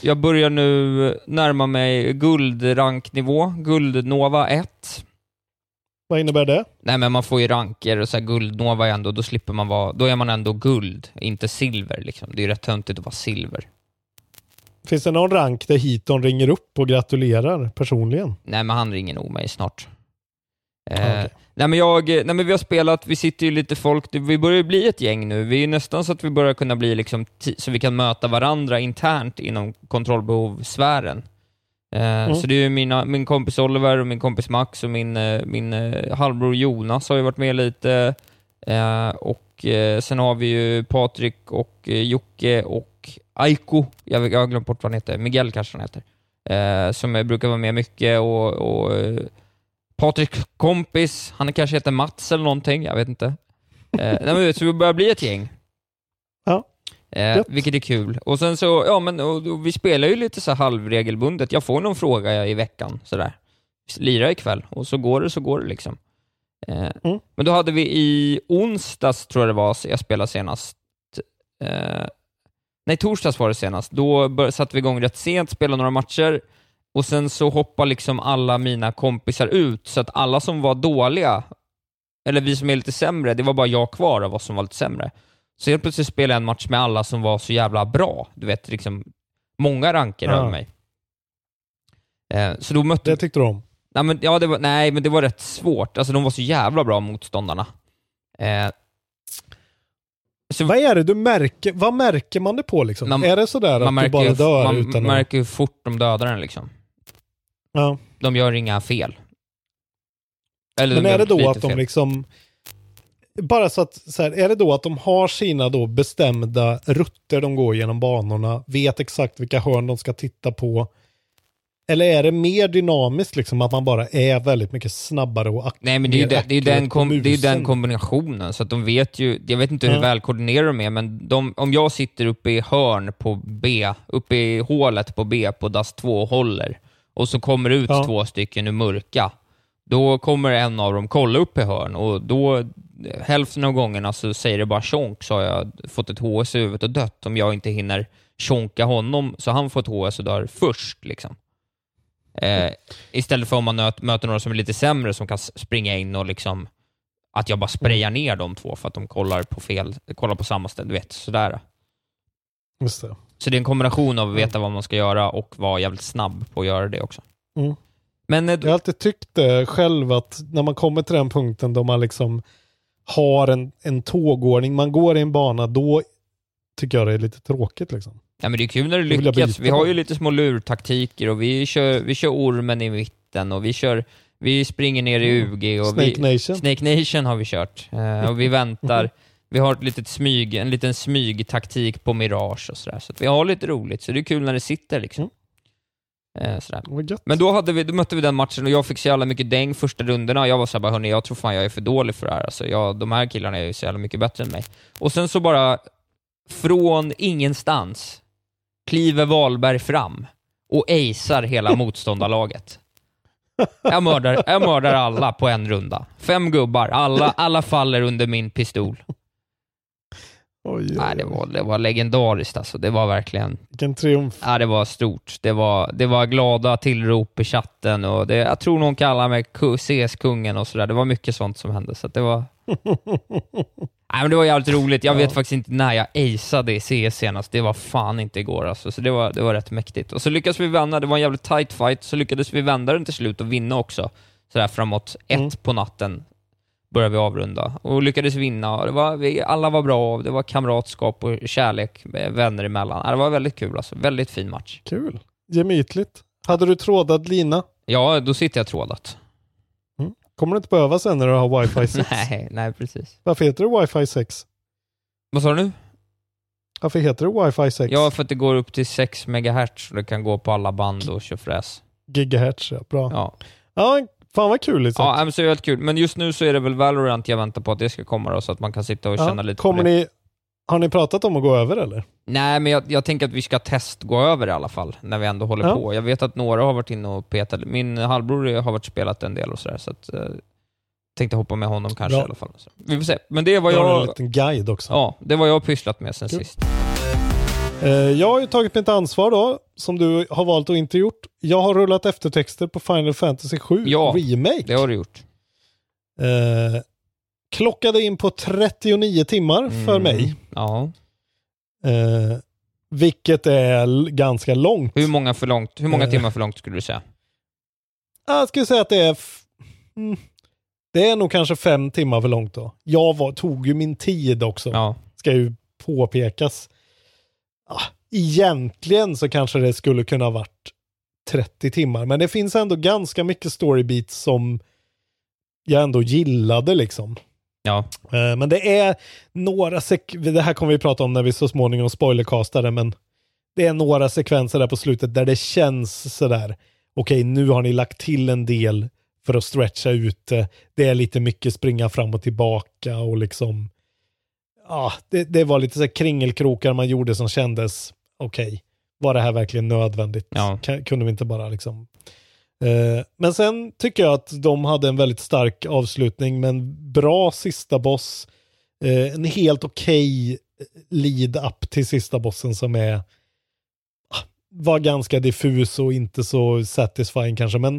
jag börjar nu närma mig guldranknivå, guldnova 1. Vad innebär det? Nej men man får ju ranker och så här guldnova är ändå, då slipper man vara, då är man ändå guld, inte silver liksom. Det är ju rätt töntigt att vara silver. Finns det någon rank där Hiton ringer upp och gratulerar personligen? Nej men han ringer nog mig snart. Ah, Eh, okej. nej, men jag, nej men vi har spelat, vi sitter ju lite folk, vi börjar ju bli ett gäng nu. Vi är ju nästan så att vi börjar kunna bli liksom, så vi kan möta varandra internt inom kontrollbehovssfären. Eh, Så det är ju mina, min kompis Oliver och min kompis Max och min, eh, min eh, halvbror Jonas har ju varit med lite. Och sen har vi ju Patrik och Jocke och Aiko, jag, jag har glömt bort vad han heter, Miguel kanske han heter. Som brukar vara med mycket och, och Patriks kompis, han kanske heter Mats eller någonting, jag vet inte. Nej, men, så vi börjar bli ett gäng. Eh, vilket är kul. Och sen så, ja men och, och vi spelar ju lite så halvregelbundet. Jag får någon fråga i veckan sådär. lira ikväll och så går det så går det liksom. Eh, Mm. Men då hade vi i onsdags, tror jag det var, jag spelade senast. Eh, nej, torsdags var det senast. Då bör, satte vi igång rätt sent, spelade några matcher och sen så hoppar liksom alla mina kompisar ut, så att alla som var dåliga, eller vi som är lite sämre, det var bara jag kvar av oss som var lite sämre. Så helt plötsligt spelade jag en match med alla som var så jävla bra. Du vet, liksom många ranker Ja. över mig. Eh, så då mötte... Det tyckte du om? Nej men, ja, det var, nej, men det var rätt svårt. Alltså de var så jävla bra motståndarna. Eh, så, Vad är det du märker? Vad märker man det på liksom? Man- är det sådär att du bara dör man utan att... märker hur fort de dödar den liksom. Ja. De gör inga fel. Eller Men de är det då att de fel. liksom... Bara så att, så här, är det då att de har sina då bestämda rutter de går genom banorna, vet exakt vilka hörn de ska titta på? Eller är det mer dynamiskt liksom att man bara är väldigt mycket snabbare och ak- Nej men det är ju, mer det, är den, kom, det är den kombinationen, så att de vet ju, jag vet inte hur Ja. välkoordinerade de är, men de, om jag sitter uppe i hörn på B, uppe i hålet på B på DAS 2 och håller, och så kommer det ut Ja. två stycken ur mörka, då kommer en av dem kolla upp i hörn och då, hälften av gångerna så säger det bara tjonk så har jag fått ett HS i huvudet och dött om jag inte hinner tjonka honom så han får ett HS och dör först. Liksom. Eh, istället för om man möter några som är lite sämre som kan springa in och liksom att jag bara sprayar ner de två för att de kollar på fel, kollar på samma ställe, du vet, sådär. Just det. Så det är en kombination av att veta vad man ska göra och vara jävligt snabb på att göra det också. Mm. Men eh, Jag har alltid tyckt det själv att när man kommer till den punkten då man liksom har en, en tågordning, man går i en bana, då tycker jag det är lite tråkigt liksom. Ja, men det är kul när det lyckas. Vi har ju lite små lurtaktiker och vi kör, vi kör ormen i mitten och vi kör vi springer ner i UG och Snake vi, Nation. Snake Nation har vi kört. Eh, och vi väntar. Vi har ett litet smyg, en liten smygtaktik på Mirage och sådär. Så vi har lite roligt, så det är kul när det sitter liksom. Eh, sådär. Vad gött. Men då, hade vi, då mötte vi den matchen och jag fick så jävla mycket däng första rundorna. Jag var såhär bara, hörni, jag tror fan jag är för dålig för det här. Alltså, jag, de här killarna är ju så jävla mycket bättre än mig. Och sen så bara, från ingenstans, kliver Wahlberg fram och acear hela motståndarlaget. Jag mördar, jag mördar alla på en runda. Fem gubbar, alla, alla faller under min pistol. Oj, oj, Nej, det, var, det var legendariskt alltså. Det var verkligen... Vilken triumf. Ja, det var stort. Det var, det var glada tillrop i chatten och det, jag tror någon kallar mig ku- CS-kungen och sådär. Det var mycket sånt som hände, så det var... Nej, men det var jävligt roligt. Jag vet faktiskt inte när jag aceade i CS senast. Det var fan inte igår alltså, så det var, det var rätt mäktigt. Och så lyckades vi vända. Det var en jävligt tight fight, så lyckades vi vända den till slut och vinna också. Sådär framåt ett Mm. på natten började vi avrunda och lyckades vinna. Det var, vi, alla var bra, det var kamratskap och kärlek eh, vänner emellan. Det var väldigt kul alltså. Väldigt fin match. Kul. Gemytligt. Hade du trådad lina? Ja, då sitter jag trådat. Kommer du inte behöva sen när du har wifi 6? nej, nej precis. Varför heter det wifi 6? Vad sa du nu? Varför heter det wifi 6? Ja, för att det går upp till 6 MHz och det kan gå på alla band och tjofräs. Gigahertz, ja. Bra. Ja. Ja, fan vad kul liksom. Ja, men så är det helt kul. Men just nu så är det väl Valorant jag väntar på att det ska komma då, så att man kan sitta och Ja, känna lite Kommer ni, har ni pratat om att gå över eller? Nej, men jag, jag tänker att vi ska test gå över i alla fall, när vi ändå håller Ja. på. Jag vet att några har varit inne och petat. Min halvbror har varit spelat en del och sådär, så att, eh, tänkte hoppa med honom kanske Bra. i alla fall. Så, vi får se. Men det vad Jag har en liten guide också. Ja, det var jag pysslat med sen Kul. sist. Eh, Jag har ju tagit mitt ansvar då, som du har valt att inte gjort. Jag har rullat eftertexter på Final Fantasy 7 Ja, Remake. Det har du gjort. Eh, klockade in på 39 timmar för Mm. mig. Ja. Eh, vilket är ganska långt. Hur många, för långt, hur många Eh. timmar för långt skulle du säga? Jag skulle säga att det är... Mm, det är nog kanske fem timmar för långt då. Jag var, tog ju min tid också. Ja. Ska ju påpekas. Ah, egentligen så kanske det skulle kunna ha varit 30 timmar. Men det finns ändå ganska mycket storybeats som jag ändå gillade liksom. Ja. Eh, Men det är några sek- det här kommer vi prata om när vi så småningom spoilercastade, men det är några sekvenser där på slutet där det känns sådär, okej nu har ni lagt till en del för att stretcha ut det. Det är lite mycket springa fram och tillbaka och liksom, ja, det, det var lite så kringelkrokar man gjorde som kändes, okej, var det här verkligen nödvändigt? Ja. Kunde vi inte bara liksom Eh, men sen tycker jag att de hade en väldigt stark avslutning med en bra sista boss. Eh, en helt okej lead-up till sista bossen som är ah, var ganska diffus och inte så satisfying kanske, men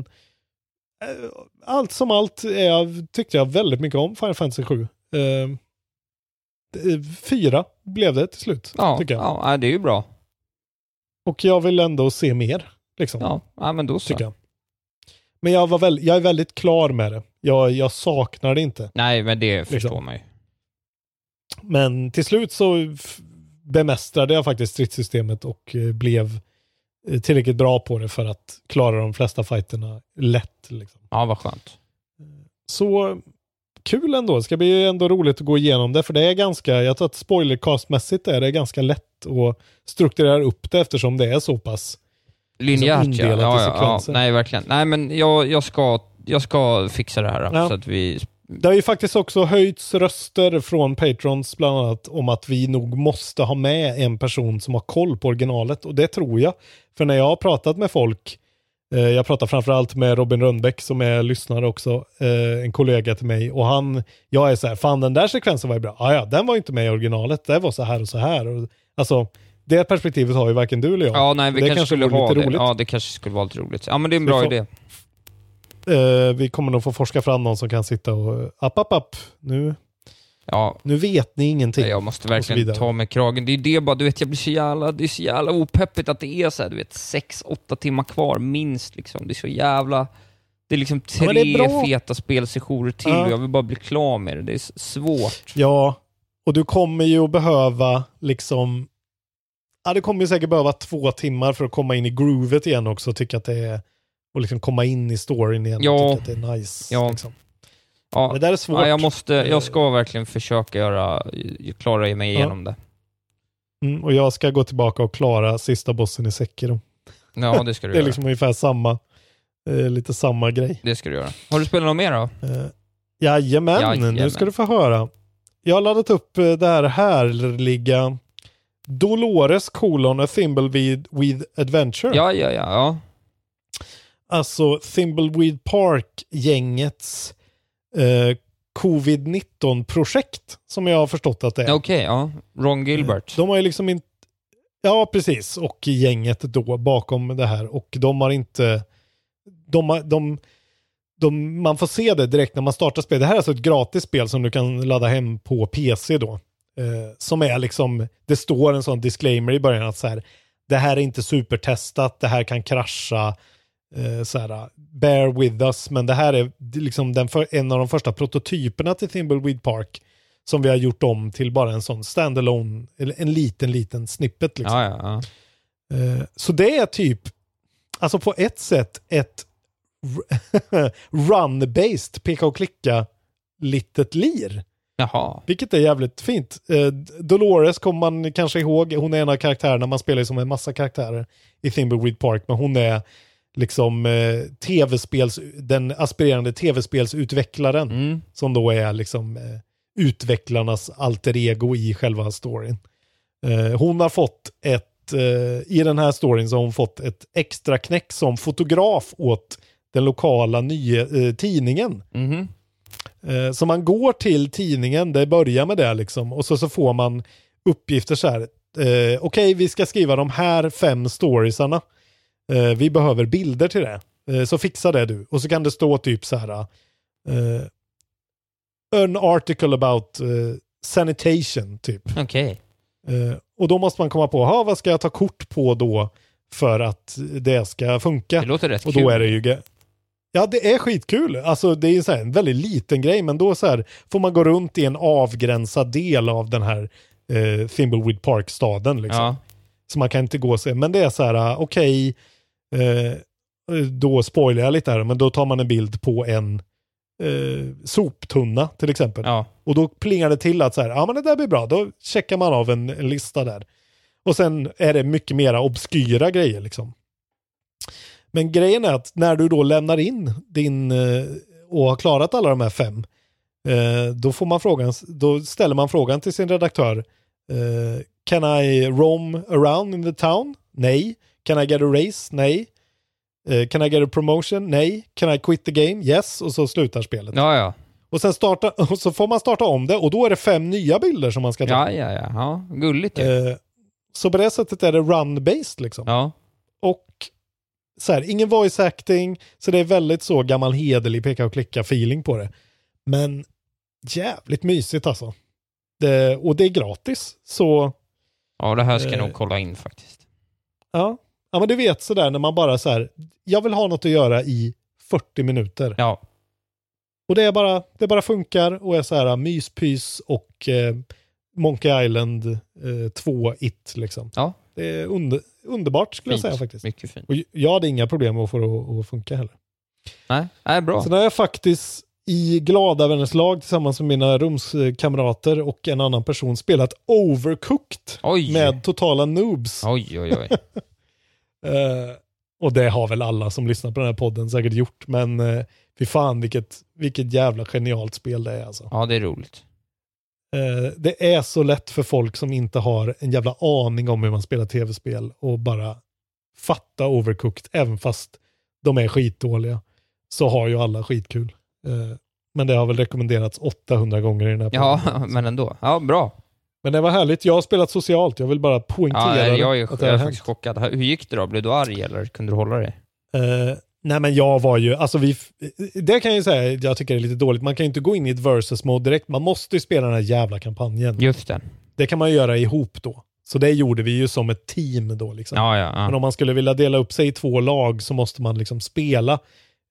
eh, allt som allt är, tyckte jag väldigt mycket om Final Fantasy 7. Fyra blev det till slut, Ja, tycker jag. ja, det är ju bra. Och jag vill ändå se mer. Liksom, Ja, ja men då så. tycker jag. Men jag, var väl, jag är väldigt klar med det. Jag, jag saknar det inte. Nej, men det förstår Liksom. man ju. Men till slut så bemästrade jag faktiskt stridssystemet och eh, blev eh, tillräckligt bra på det för att klara de flesta fighterna lätt. Liksom. Ja, vad skönt. Så kul ändå. Det ska bli ändå roligt att gå igenom det, för det är ganska, jag tror att spoilercastmässigt är det ganska lätt att strukturera upp det eftersom det är så pass Linjärt i ja, ja, ja. Nej, verkligen. Nej, men jag, jag, ska, jag ska fixa det här. Ja. Så att vi... Det har ju faktiskt också höjts röster från patrons bland annat om att vi nog måste ha med en person som har koll på originalet och det tror jag. För när jag har pratat med folk, jag pratar framförallt med Robin Rönnbäck som är lyssnare också, eh, en kollega till mig och han, jag är så här, fan den där sekvensen var ju bra, ah, ja den var inte med i originalet, det var så här och så här. Och, alltså, det perspektivet har ju varken du eller jag. Ja, nej, vi det kanske skulle vore ha det. roligt. Ja, det kanske skulle vara lite roligt. Ja, men det är en Vi bra får- idé. Eh, vi kommer nog få forska fram någon som kan sitta och, app, app, app, nu, Ja, nu vet ni ingenting. Jag måste verkligen ta mig kragen. Det är det bara, du vet, jag blir så jävla, det är så jävla opeppigt att det är så här, du vet, sex, åtta timmar kvar minst liksom. Det är så jävla... Det är liksom Ja, men det är tre feta spelsessioner till Ja. och jag vill bara bli klar med det. Det är svårt. Ja, och du kommer ju att behöva liksom... Ja, du kommer ju säkert behöva två timmar för att komma in i groovet igen också och tycka att det är... Och liksom komma in i storyn igen Ja. och tycka att det är nice. Ja. Liksom. Ja, Det där är svårt. ja, jag, måste, jag ska verkligen försöka göra, klara mig Ja. igenom det. Mm, och jag ska gå tillbaka och klara sista bossen i Sekiro. Ja, det ska du Det är göra. liksom ungefär samma, eh, lite samma grej. Det ska du göra. Har du spelat något mer då? Eh, jajamän, Jajamän. nu ska du få höra. Jag har laddat upp eh, det här härliga Dolores colon a Thimbleweed with Adventure. Ja, ja, ja. ja. Alltså Thimbleweed Park-gängets eh, covid-19-projekt som jag har förstått att det är. Okej, ja. Ron Gilbert. De har ju liksom inte... Ja, precis. Och gänget då bakom det här. Och de har inte... De, har- de, de, man får se det direkt när man startar spelet. Det här är alltså ett gratis spel som du kan ladda hem på PC då. Eh, som är liksom... Det står en sån disclaimer i början att så här, det här är inte supertestat, det här kan krascha. Eh, så här, bear with us, men det här är liksom den för, en av de första prototyperna till Thimbleweed Park som vi har gjort om till bara en sån standalone, eller en liten, liten snippet. Liksom. Ja, ja, ja. Eh, Så det är typ, alltså på ett sätt ett run-based peka och klicka litet lir. Jaha. Vilket är jävligt fint. Eh, Dolores kommer man kanske ihåg, hon är en av karaktärerna, man spelar ju som en massa karaktärer i Thimbleweed Park, men hon är liksom eh, tv-spels, den aspirerande tv-spelsutvecklaren Mm. som då är liksom eh, utvecklarnas alter ego i själva storyn. Eh, hon har fått ett, eh, i den här storyn så har hon fått ett extra knäck som fotograf åt den lokala nya eh, tidningen. Eh, så man går till tidningen, det börjar med det liksom, och så, så får man uppgifter så här. Okej, vi ska skriva de här fem storiesarna. Eh, vi behöver bilder till det. Eh, så fixa det du. Och så kan det stå typ så här. Eh, an article about eh, sanitation, typ. Okej. Eh, och då måste man komma på, ha, vad ska jag ta kort på då för att det ska funka? Det låter rätt och kul. då är det ju... Ja, det är skitkul. Alltså det är så här en väldigt liten grej, men då så här får man gå runt i en avgränsad del av den här eh, Thimbleweed Park-staden. Liksom. Ja. Så man kan inte gå och se. Men det är så här, okej, eh, då spoilar jag lite här, men då tar man en bild på en eh, soptunna till exempel. Ja. Och då plingar det till att så här, ja men det där blir bra, då checkar man av en, en lista där. Och sen är det mycket mera obskyra grejer liksom. Men grejen är att när du då lämnar in din eh, och har klarat alla de här fem, eh, då, får man frågan, då ställer man frågan till sin redaktör. Eh, can I roam around in the town? Nej. Can I get a race? Nej. Eh, can I get a promotion? Nej. Can I quit the game? Yes. Och så slutar spelet. Ja, ja. Och sen starta, och så får man starta om det och då är det fem nya bilder som man ska ta. Ja, ja, ja. ja. Gulligt ju. Eh, så på det sättet är det run-based liksom. Ja. Och så här, ingen voice acting, så det är väldigt så gammal hederlig peka och klicka feeling på det. Men jävligt mysigt alltså. Det, och det är gratis, så Ja, det här ska jag Eh. nog kolla in faktiskt. ja. Ja men du vet sådär när man bara så här, jag vill ha något att göra i 40 minuter. Ja. Och det är bara, det bara funkar och är så här myspys och eh, Monkey Island eh, 2 it liksom. Ja. Det är under, underbart skulle Fint. jag säga faktiskt. Mycket fint. Och jag hade inga problem med att få det att- att funka heller. Nej, nej bra. Sen har jag faktiskt i glada vänners lag tillsammans med mina rumskamrater och en annan person spelat Overcooked Oj. med totala noobs. Oj, oj, oj. Eh, och det har väl alla som lyssnar på den här podden säkert gjort, men uh, fy fan vilket, vilket jävla genialt spel det är alltså. Ja, det är roligt. Eh, det är så lätt för folk som inte har en jävla aning om hur man spelar tv-spel och bara fatta Overcooked, även fast de är skitdåliga, så har ju alla skitkul. Eh, men det har väl rekommenderats 800 gånger i den här Ja, podden. men ändå. Ja, bra. Men det var härligt. Jag har spelat socialt. Jag vill bara poängtera Ja, jag är, att jag det är har faktiskt chockad. Hur gick det då? Blev du arg eller kunde du hålla dig? Eh, nej men jag var ju, alltså vi, det kan jag ju säga, jag tycker det är lite dåligt. Man kan ju inte gå in i ett versus mode direkt. Man måste ju spela den här jävla kampanjen. Just det. Det kan man ju göra ihop då. Så det gjorde vi ju som ett team då liksom. Ja, ja, Men ja. om man skulle vilja dela upp sig i två lag så måste man liksom spela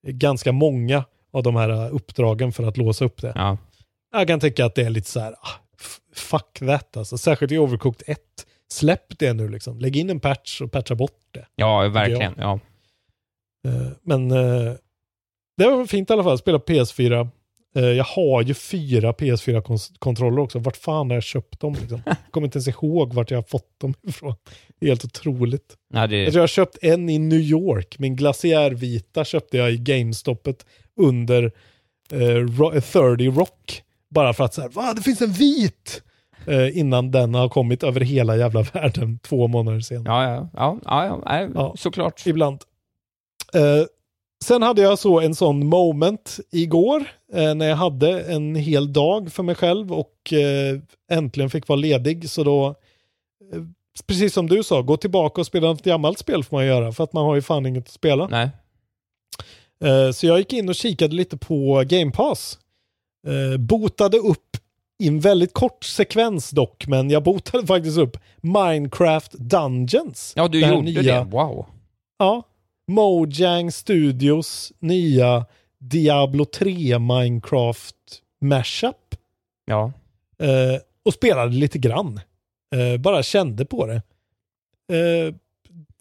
ganska många av de här eh, uppdragen för att låsa upp det. ja. Jag kan tycka att det är lite så här, ah, fuck that alltså. Särskilt i Overcooked 1. Släpp det nu liksom. Lägg in en patch och patcha bort det. Ja, verkligen. Ja. Eh, Men eh, det var fint i alla fall, spela PS4. Eh, Jag har ju fyra PS4-kontroller också. Vart fan har jag köpt dem? Liksom? Jag kommer inte ens ihåg vart jag har fått dem ifrån. Det är helt otroligt. Nej, det... Jag tror jag har köpt en i New York. Min glaciärvita köpte jag i GameStopet under eh, Ro- 30 Rock. Bara för att säga, va det finns en vit! Eh, innan den har kommit över hela jävla världen två månader senare. Ja, ja, ja, ja, ja, Ja. såklart. Ibland. Eh, sen hade jag så en sån moment igår eh, när jag hade en hel dag för mig själv och eh, äntligen fick vara ledig. Så då, eh, precis som du sa, gå tillbaka och spela något gammalt spel får man göra för att man har ju fan inget att spela. Nej. Så jag gick in och kikade lite på Game Pass. Eh, botade upp i en väldigt kort sekvens dock, men jag botade faktiskt upp Minecraft Dungeons. Ja, du gjorde nya- det. Wow. Ja. Mojang Studios nya Diablo 3 Minecraft Mashup. Ja. Eh, och spelade lite grann. Eh, bara kände på det. Eh,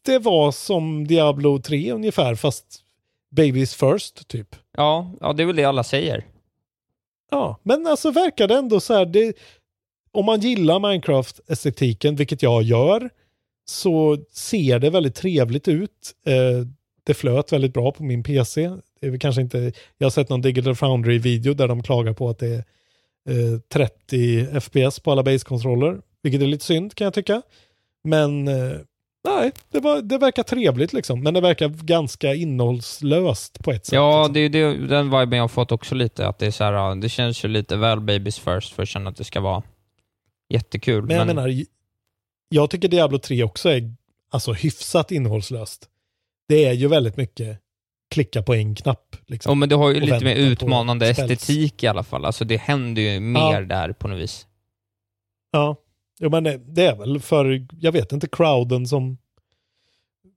det var som Diablo 3 ungefär, fast Babies First typ. Ja, ja, det är väl det alla säger. Ja, men alltså verkar det ändå så här, det, om man gillar Minecraft-estetiken, vilket jag gör, så ser det väldigt trevligt ut. Eh, det flöt väldigt bra på min PC. Det är kanske inte, jag har sett någon Digital Foundry-video där de klagar på att det är eh, 30 FPS på alla base-kontroller, vilket är lite synd kan jag tycka. Men eh, nej, det, var, det verkar trevligt liksom, men det verkar ganska innehållslöst på ett sätt. Ja, liksom. det är det, den viben jag har fått också lite, att det är så här, ja, det känns ju lite väl babies first för att känna att det ska vara jättekul. Men jag menar, jag tycker Diablo 3 också är alltså hyfsat innehållslöst. Det är ju väldigt mycket klicka på en knapp. Liksom. Ja, men det har ju lite mer utmanande estetik i alla fall. Alltså det händer ju mer där på något vis. Ja, jo, men det, är väl för, jag vet inte, crowden som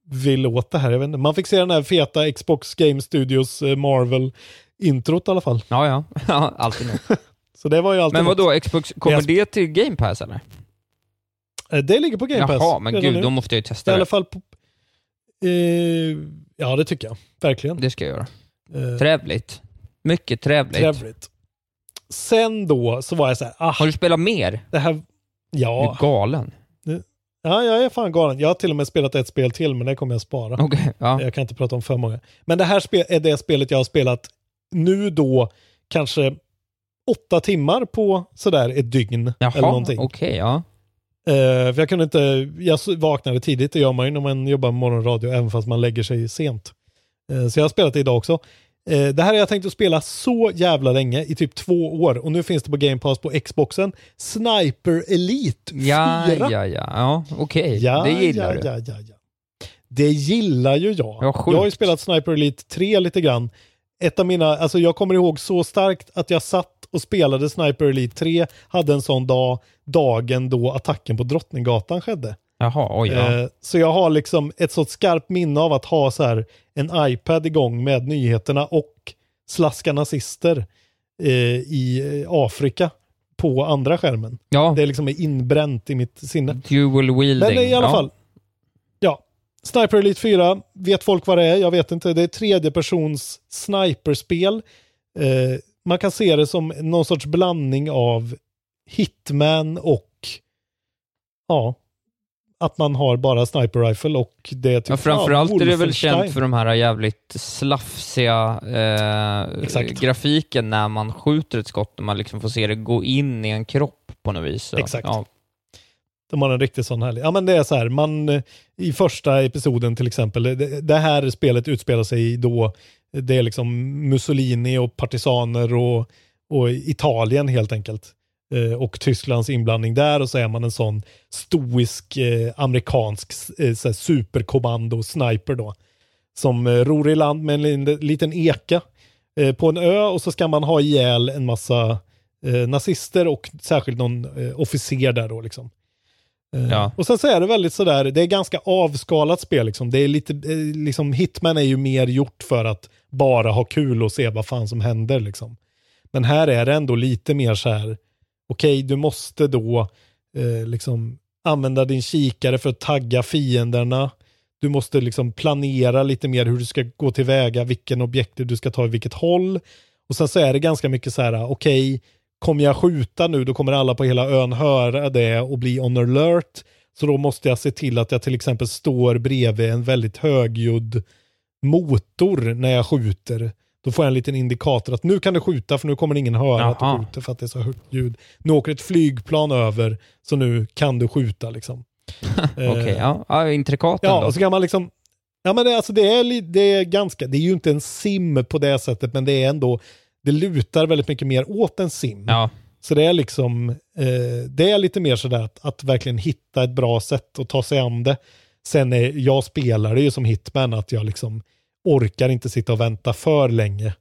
vill åt det här. Jag vet inte. Man fick se den här feta Xbox Game Studios eh, Marvel-introt i alla fall. Ja, ja. ja alltid nog. Så det var ju alltid Men något. vad då Xbox, kommer det till Game Pass eller? Eh, Det ligger på Game Pass. Jaha, men gud, nu. då måste jag ju I testa alla det. fall på, eh, Ja, det tycker jag. Verkligen. Det ska jag göra. Eh, Trevligt. Mycket trevligt. Trevligt. Sen då så var jag så här, ah, Har du spelat mer? det här... Du Ja, är galen. ja, jag är fan galen. Jag har till och med spelat ett spel till, men det kommer jag spara. Okej, ja. Jag kan inte prata om för många. Men det här spel, är det spelet jag har spelat nu då kanske åtta timmar på sådär ett dygn Jaha, eller någonting. okej, ja. Eh, för jag kunde inte, jag vaknade tidigt, det gör man ju när man jobbar med morgonradio, även fast man lägger sig sent. Eh, Så jag har spelat det idag också. Eh, Det här har jag tänkt att spela så jävla länge, i typ två år. Och nu finns det på Game Pass på Xboxen. Sniper Elite 4. Ja, ja, ja. Ja, okej. Ja, det gillar ja, du. Ja, ja, ja. Det gillar ju jag. Ja, jag har ju spelat Sniper Elite 3 lite grann. Ett av mina, alltså jag kommer ihåg så starkt att jag satt och spelade Sniper Elite 3, hade en sån dag, dagen då attacken på Drottninggatan skedde. Jaha, oj. Ja. Eh, Så jag har liksom ett så skarpt minne av att ha så här en iPad igång med nyheterna och slaska nazister eh, i eh, Afrika på andra skärmen. ja, Det liksom är inbränt i mitt sinne. dual wielding. Men i alla ja. fall. Ja. Sniper Elite 4, vet folk vad det är? Jag vet inte. Det är tredje persons sniperspel. Eh, man kan se det som någon sorts blandning av Hitman och ja, att man har bara sniper rifle och det är typ Ja, framförallt är det väl känt för de här jävligt slafsiga eh, grafiken när man skjuter ett skott och man liksom får se det gå in i en kropp på något vis. Så, Exakt. Ja, De har en riktigt sån härlig. Ja men det är så här, man eh, i första episoden till exempel, det, det här spelet utspelar sig då, det är liksom Mussolini och partisaner och, och Italien helt enkelt. Eh, och Tysklands inblandning där och så är man en sån stoisk eh, amerikansk eh, så här superkommando-sniper då. Som eh, ror i land med en liten eka eh, på en ö och så ska man ha ihjäl en massa eh, nazister och särskilt någon eh, officer där då liksom. Ja. Och sen så är det väldigt sådär, det är ganska avskalat spel liksom. Det är lite, liksom Hitman är ju mer gjort för att bara ha kul och se vad fan som händer liksom. Men här är det ändå lite mer så här, okej du måste då eh, liksom använda din kikare för att tagga fienderna. Du måste liksom planera lite mer hur du ska gå tillväga, vilken objekt du ska ta i vilket håll. Och sen så är det ganska mycket så här, okej, kommer jag skjuta nu, då kommer alla på hela ön höra det och bli on alert. Så då måste jag se till att jag till exempel står bredvid en väldigt högljudd motor när jag skjuter. Då får jag en liten indikator att nu kan du skjuta för nu kommer ingen höra att Jaha. du skjuter för att det är så högt ljud. Nu åker ett flygplan över så nu kan du skjuta liksom. Okej, ja. ja. Intrikat Ja, ändå. och så kan man liksom... Ja, men det, alltså det, är, det är ganska... Det är ju inte en sim på det sättet, men det är ändå... Det lutar väldigt mycket mer åt en sim. Ja, Så det är liksom... Eh, det är lite mer sådär att, att verkligen hitta ett bra sätt att ta sig an det. Sen är jag spelar det ju som hitman, att jag liksom orkar inte sitta och vänta för länge.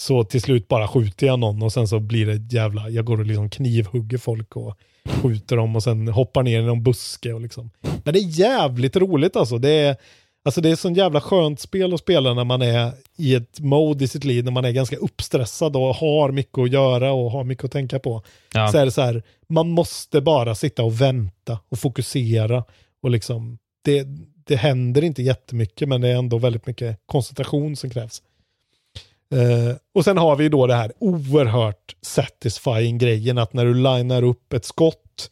Så till slut bara skjuter jag någon och sen så blir det jävla... Jag går och liksom knivhugger folk och skjuter dem och sen hoppar ner i någon buske och liksom. Men det är jävligt roligt alltså. Det är, alltså det är sån jävla skönt spel att spela när man är i ett mode i sitt liv, när man är ganska uppstressad och har mycket att göra och har mycket att tänka på. Ja. Så är det så här, man måste bara sitta och vänta och fokusera och liksom, det, det händer inte jättemycket men det är ändå väldigt mycket koncentration som krävs. Eh, och sen har vi då det här oerhört satisfying grejen att när du linar upp ett skott,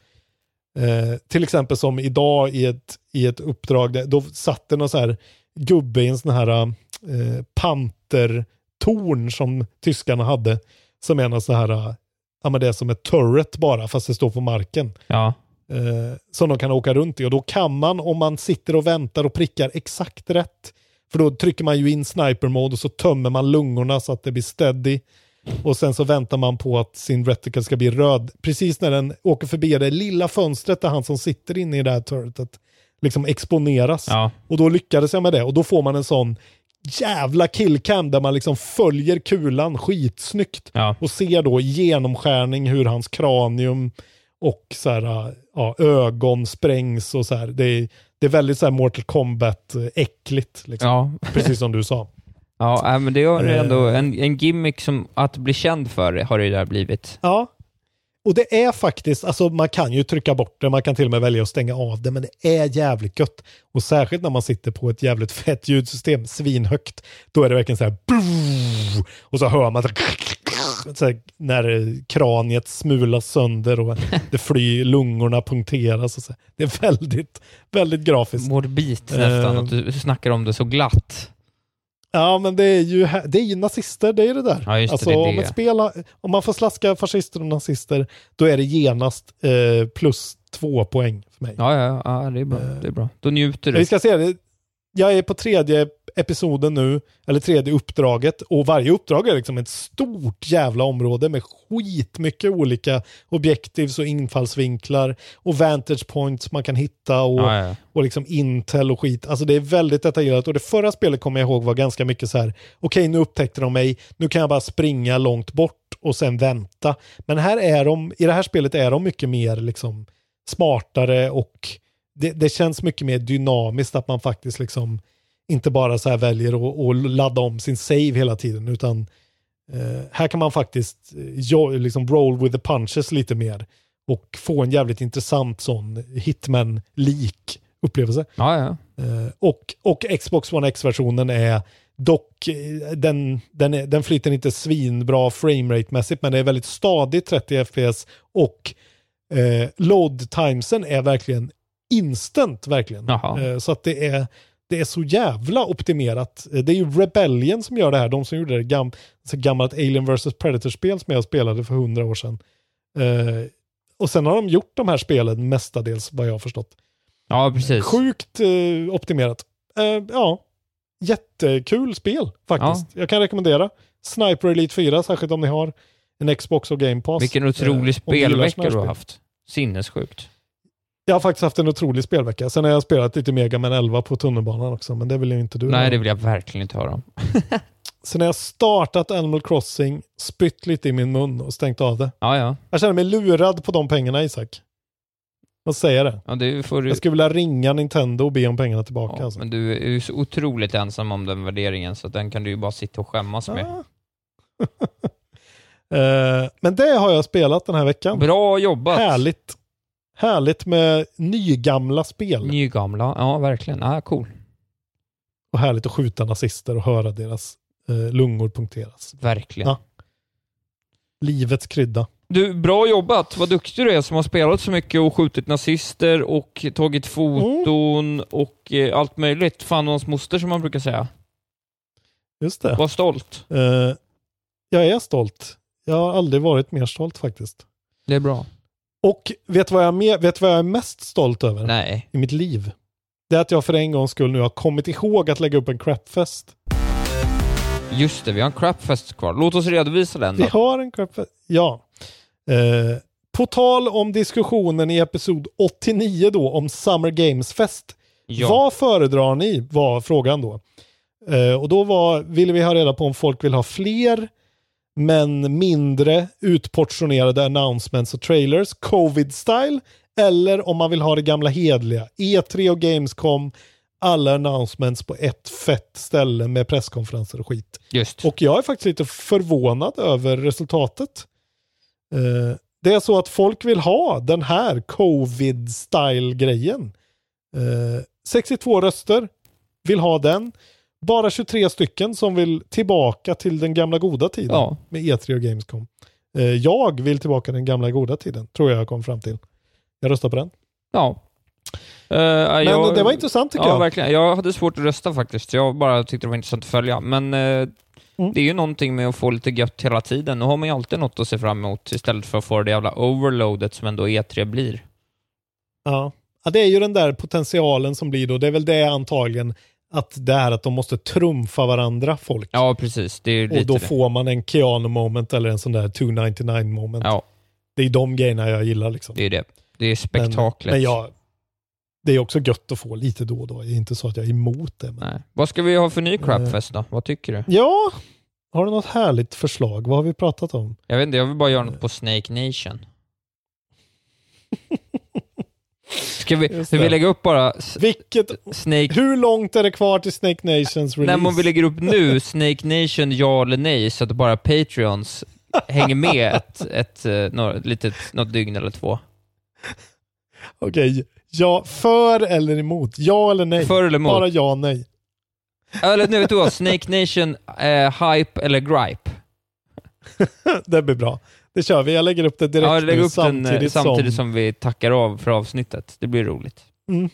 eh, till exempel som idag i ett, i ett uppdrag, där, då satt det någon så här gubbe i en sån här eh, pantertorn som tyskarna hade, som är någon så här, ja men det är som ett turret bara, fast det står på marken ja eh, som de kan åka runt i. Och då kan man, om man sitter och väntar och prickar exakt rätt, för då trycker man ju in sniper mode och så tömmer man lungorna så att det blir steady. Och sen så väntar man på att sin reticle ska bli röd. Precis när den åker förbi det lilla fönstret där han som sitter inne i det här turretet liksom exponeras. Ja. Och då lyckades jag med det och då får man en sån jävla killcam där man liksom följer kulan skitsnyggt Ja. och ser då genomskärning hur hans kranium och så här, ja, ögon sprängs och så här. Det är, det är väldigt så här Mortal Kombat-äckligt. Liksom. Ja. Precis som du sa. Ja, äh, men det är Eh. ändå en, en gimmick som att bli känd för har det där blivit. Ja. Och det är faktiskt, alltså man kan ju trycka bort det, man kan till och med välja att stänga av det, men det är jävligt gött. Och särskilt när man sitter på ett jävligt fett ljudsystem, svinhögt, då är det verkligen så här och så hör man så här, så här, när kraniet smulas sönder och det flyr, lungorna punkteras och så. Det är väldigt, väldigt grafiskt. Morbid nästan, Eh. att du snackar om det så glatt. Ja, men det är ju, det är ju nazister, det är det där. Ja, just det, alltså, det är Om, det. ett spel, om man får slaska fascister och nazister, då är det genast eh, plus två poäng för mig. Ja, ja, ja, det är bra. Det är bra. Då njuter du. Vi ska se, det. Jag är på tredje episoden nu, eller tredje uppdraget. Och varje uppdrag är liksom ett stort jävla område med skitmycket olika objektivs och infallsvinklar och vantage points man kan hitta och, Ja, ja. och liksom intel och skit. Alltså det är väldigt detaljerat och det förra spelet kommer jag ihåg var ganska mycket så här, okej nu upptäckte de mig, nu kan jag bara springa långt bort och sen vänta. Men här är de, i det här spelet är de mycket mer liksom smartare och det, det känns mycket mer dynamiskt att man faktiskt liksom inte bara så här väljer att, ladda om sin save hela tiden utan eh, här kan man faktiskt eh, jo, liksom roll with the punches lite mer och få en jävligt intressant sån hitman-lik upplevelse. Ja, ja. Eh, och, och Xbox One X-versionen är dock, eh, den, den, är, den flyter inte svinbra framerate-mässigt men det är väldigt stadigt 30 FPS och eh, load timesen är verkligen instant verkligen. Jaha. Eh, så att det är, det är så jävla optimerat. Eh, Det är ju Rebellion som gör det här, de som gjorde det gam, så gammalt Alien vs Predator-spel som jag spelade för hundra år sedan. Eh, och sen har de gjort de här spelen mestadels vad jag har förstått. Ja, precis. Sjukt eh, optimerat. Eh, ja, jättekul spel faktiskt. Jag kan rekommendera. Sniper Elite 4, särskilt om ni har en Xbox och Game Pass. Vilken Eh, otrolig spelvecka du har haft. Sinnessjukt. Jag har faktiskt haft en otrolig spelvecka. Sen har jag spelat lite Mega Man 11 på tunnelbanan också, men det vill ju inte du Nej, det vill jag verkligen inte höra om. Sen har jag startat Animal Crossing, spytt lite i min mun och stängt av det. Ja, ja. Jag känner mig lurad på de pengarna Isak. Vad säger det? ja det får du... Jag skulle vilja ringa Nintendo och be om pengarna tillbaka. Ja, alltså. men du är ju så otroligt ensam om den värderingen, så den kan du ju bara sitta och skämmas med. Ah. Eh, men det har jag spelat den här veckan. Bra jobbat! Härligt. Härligt med nygamla spel. Nygamla, ja verkligen. Ja, cool. Och härligt att skjuta nazister och höra deras eh, lungor punkteras. Verkligen. Ja. Livets krydda. Du, bra jobbat! Vad duktig du är som har spelat så mycket och skjutit nazister och tagit foton och eh, allt möjligt. Fan och hans moster som man brukar säga. Just det. Var stolt. Eh, jag är stolt. Jag har aldrig varit mer stolt faktiskt. Det är bra. Och vet du vad jag, är mer, vet vad jag är mest stolt över Nej. i mitt liv? Det är att jag för en gångs skull nu har kommit ihåg att lägga upp en crapfest. Just det, vi har en crapfest kvar. Låt oss redovisa den Vi då. har en crapfest. Ja. Eh, på tal om diskussionen i episod 89 då om Summer Games Fest. Ja. Vad föredrar ni? var frågan då. Eh, och då var, ville vi ha reda på om folk vill ha fler men mindre utportionerade announcements och trailers, covid-style, eller om man vill ha det gamla hedliga, E3 och Gamescom, alla announcements på ett fett ställe med presskonferenser och skit. Just. Och jag är faktiskt lite förvånad över resultatet. Eh, det är så att folk vill ha den här covid-style-grejen. Eh, 62 röster vill ha den. Bara 23 stycken som vill tillbaka till den gamla goda tiden Ja. med E3 och Gamescom. Eh, jag vill tillbaka till den gamla goda tiden, tror jag jag kom fram till. Jag röstar på den. Ja. Eh, Men jag, det var intressant tycker ja, jag. verkligen. Jag hade svårt att rösta faktiskt. Jag bara tyckte det var intressant att följa. Men eh, Mm. det är ju någonting med att få lite gött hela tiden. Nu har man ju alltid något att se fram emot istället för att få det jävla overloadet som ändå E3 blir. Ja. ja, det är ju den där potentialen som blir då. Det är väl det antagligen att det är att de måste trumfa varandra folk. Ja, precis. Det är och då det. får man en Keanu moment eller en sån där 299 moment. Ja, Det är de grejerna jag gillar liksom. det är det. Det är spektaklet. Men, men jag, det är också gött att få lite då och då. Det är inte så att jag är emot det. Men... Nej. Vad ska vi ha för ny crapfest då? Vad tycker du? Ja, har du något härligt förslag? Vad har vi pratat om? Jag vet inte, jag vill bara göra något på Snake Nation. Ska vi, ska vi lägga upp bara Vilket, Snake... hur långt är det kvar till Snake Nations release? Nej, men om vi lägger upp nu, Snake Nation ja eller nej, så att bara Patreons hänger med ett, ett, eh, några, litet, något dygn eller två. Okej, ja, för eller emot? Ja eller nej? För eller emot? Bara ja nej. Eller nu vet du vad, Snake Nation, eh, hype eller gripe? det blir bra. Det kör vi. Jag lägger upp det direkt Ja, lägg nu upp den eh, samtidigt, samtidigt som... som vi tackar av för avsnittet. Det blir roligt. Mm,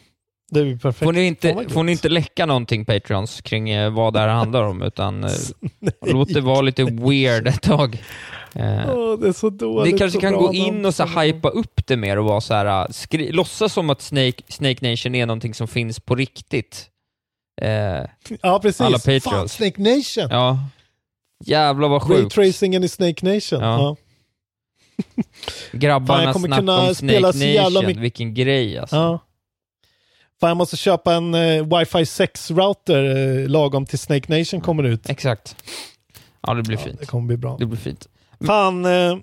det blir perfekt. Får ni, Fan, inte, vad får ni inte läcka någonting Patreons kring eh, vad det här handlar om, utan eh, låt det vara lite weird ett tag. Åh, det är så dåligt. Ni kanske kan gå in och så hypa upp det mer och vara så här, skri- låtsas som att Snake, Snake Nation är någonting som finns på riktigt. eh, Ja, precis. Alla Fan, Patreons. Snake Nation. Ja. Jävlar vad sjukt. Raytracingen i Snake Nation. Ja. Ja. Fan, Grabbarna snackar kunna om Snake Nation, mycket- vilken grej alltså. Ja. Fan, jag måste köpa en eh, wifi 6-router eh, lagom till Snake Nation kommer ut. Exakt. Ja, det blir Ja, fint. det kommer bli bra. Det blir fint. Fan, eh,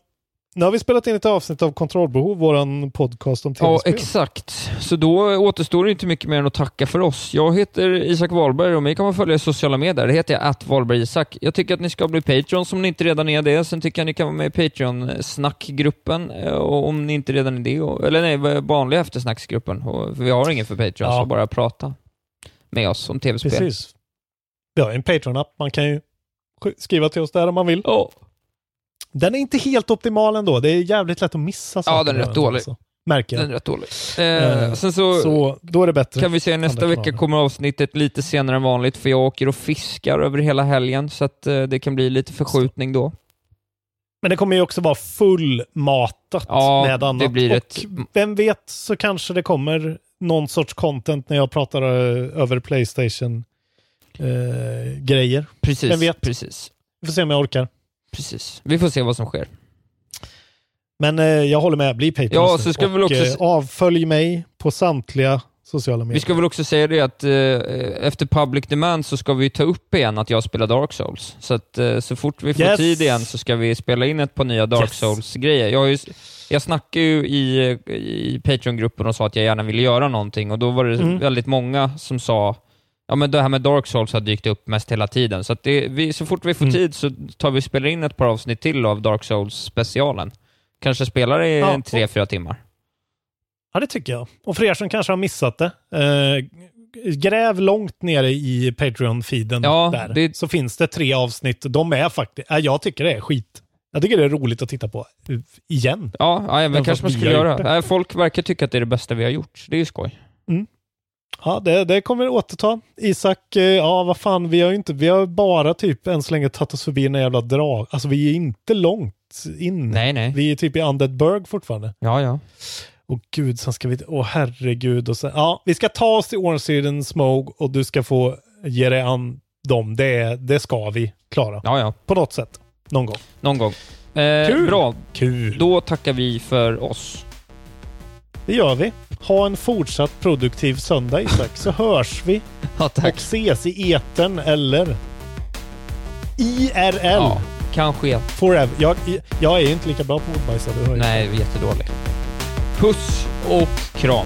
nu har vi spelat in ett avsnitt av Kontrollbehov, våran podcast om Ja, tv-spel. exakt. Så då återstår det inte mycket mer än att tacka för oss. Jag heter Isak Wahlberg och mig kan man följa i sociala medier. Det heter jag att Wahlberg Isak. Jag tycker att ni ska bli Patreon om ni inte redan är det. Sen tycker jag att ni kan vara med i Patreon-snackgruppen eh, om ni inte redan är det. Eller nej, vanliga eftersnacksgruppen. För vi har ingen för Patreon, Ja. så bara prata med oss om tv-spel. Precis. Vi har en Patreon-app, man kan ju sk- skriva till oss där om man vill. Ja. Den är inte helt optimal ändå, det är jävligt lätt att missa saker. den är rätt dålig. alltså. Märker jag. Den är rätt dålig. Eh, Eh, sen så, Så då är det bättre. kan vi säga nästa vecka kanaler. kommer avsnittet lite senare än vanligt för jag åker och fiskar över hela helgen så att eh, det kan bli lite förskjutning då. Men det kommer ju också vara fullmatat Ja, med annat. det blir och ett... vem vet så kanske det kommer någon sorts content när jag pratar eh, över Playstation eh, grejer. Precis, precis. Vi får se om jag orkar. Precis. Vi får se vad som sker. Men eh, jag håller med, bli Patreon. Ja, så ska vi väl Och, också- eh, avfölj mig på samtliga sociala medier. Vi ska väl också säga det att eh, efter public demand så ska vi ta upp igen att jag spelar Dark Souls. Så att eh, så fort vi får Yes. tid igen så ska vi spela in ett par nya Dark Yes. Souls-grejer. Jag, ju, jag snackade ju i, i Patreon-gruppen och sa att jag gärna ville göra någonting och då var det Mm. väldigt många som sa Ja men det här med Dark Souls har dykt upp mest hela tiden, så att det, vi, så fort vi får Mm. tid så tar vi och spelar in ett par avsnitt till av Dark Souls-specialen. Kanske spelar i Ja, tre, fyra timmar. Ja, det tycker jag. Och för er som kanske har missat det, eh, gräv långt nere i Patreon-feeden Ja, där. det- Så finns det tre avsnitt. De är faktiskt, äh, jag tycker det är skit. Jag tycker det är roligt att titta på eh, igen. Ja, ja men kanske man vi skulle göra. det. Folk verkar tycka att det är det bästa vi har gjort. Det är ju skoj. Ja, det, det kommer vi återta. Isak, eh, ja vad fan, vi har ju inte, vi har bara typ än så länge tagit oss förbi en jävla drag. Alltså vi är inte långt in. Nej, nej. Vi är typ i Undead Burg fortfarande. Ja, ja. Och gud, sen ska vi, åh herregud. Och sen, ja, vi ska ta oss till Orange Smoke och du ska få ge dig an dem. Det, det ska vi klara. Ja, ja. På något sätt. Någon gång. Någon gång. Eh, Kul. Bra. Kul. Då tackar vi för oss. Det gör vi. Ha en fortsatt produktiv söndag Isak, så hörs vi Ja, och tack. ses i etern eller IRL. Ja, kanske. Forever. Jag, jag är inte lika bra på ordbajsare. Nej, vi är jättedålig. Puss och kram.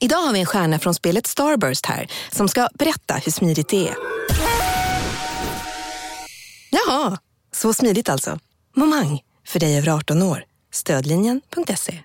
Idag har vi en stjärna från spelet Starburst här som ska berätta hur smidigt det är. Jaha, så smidigt alltså. Momang, för dig över 18 år. Stödlinjen.se.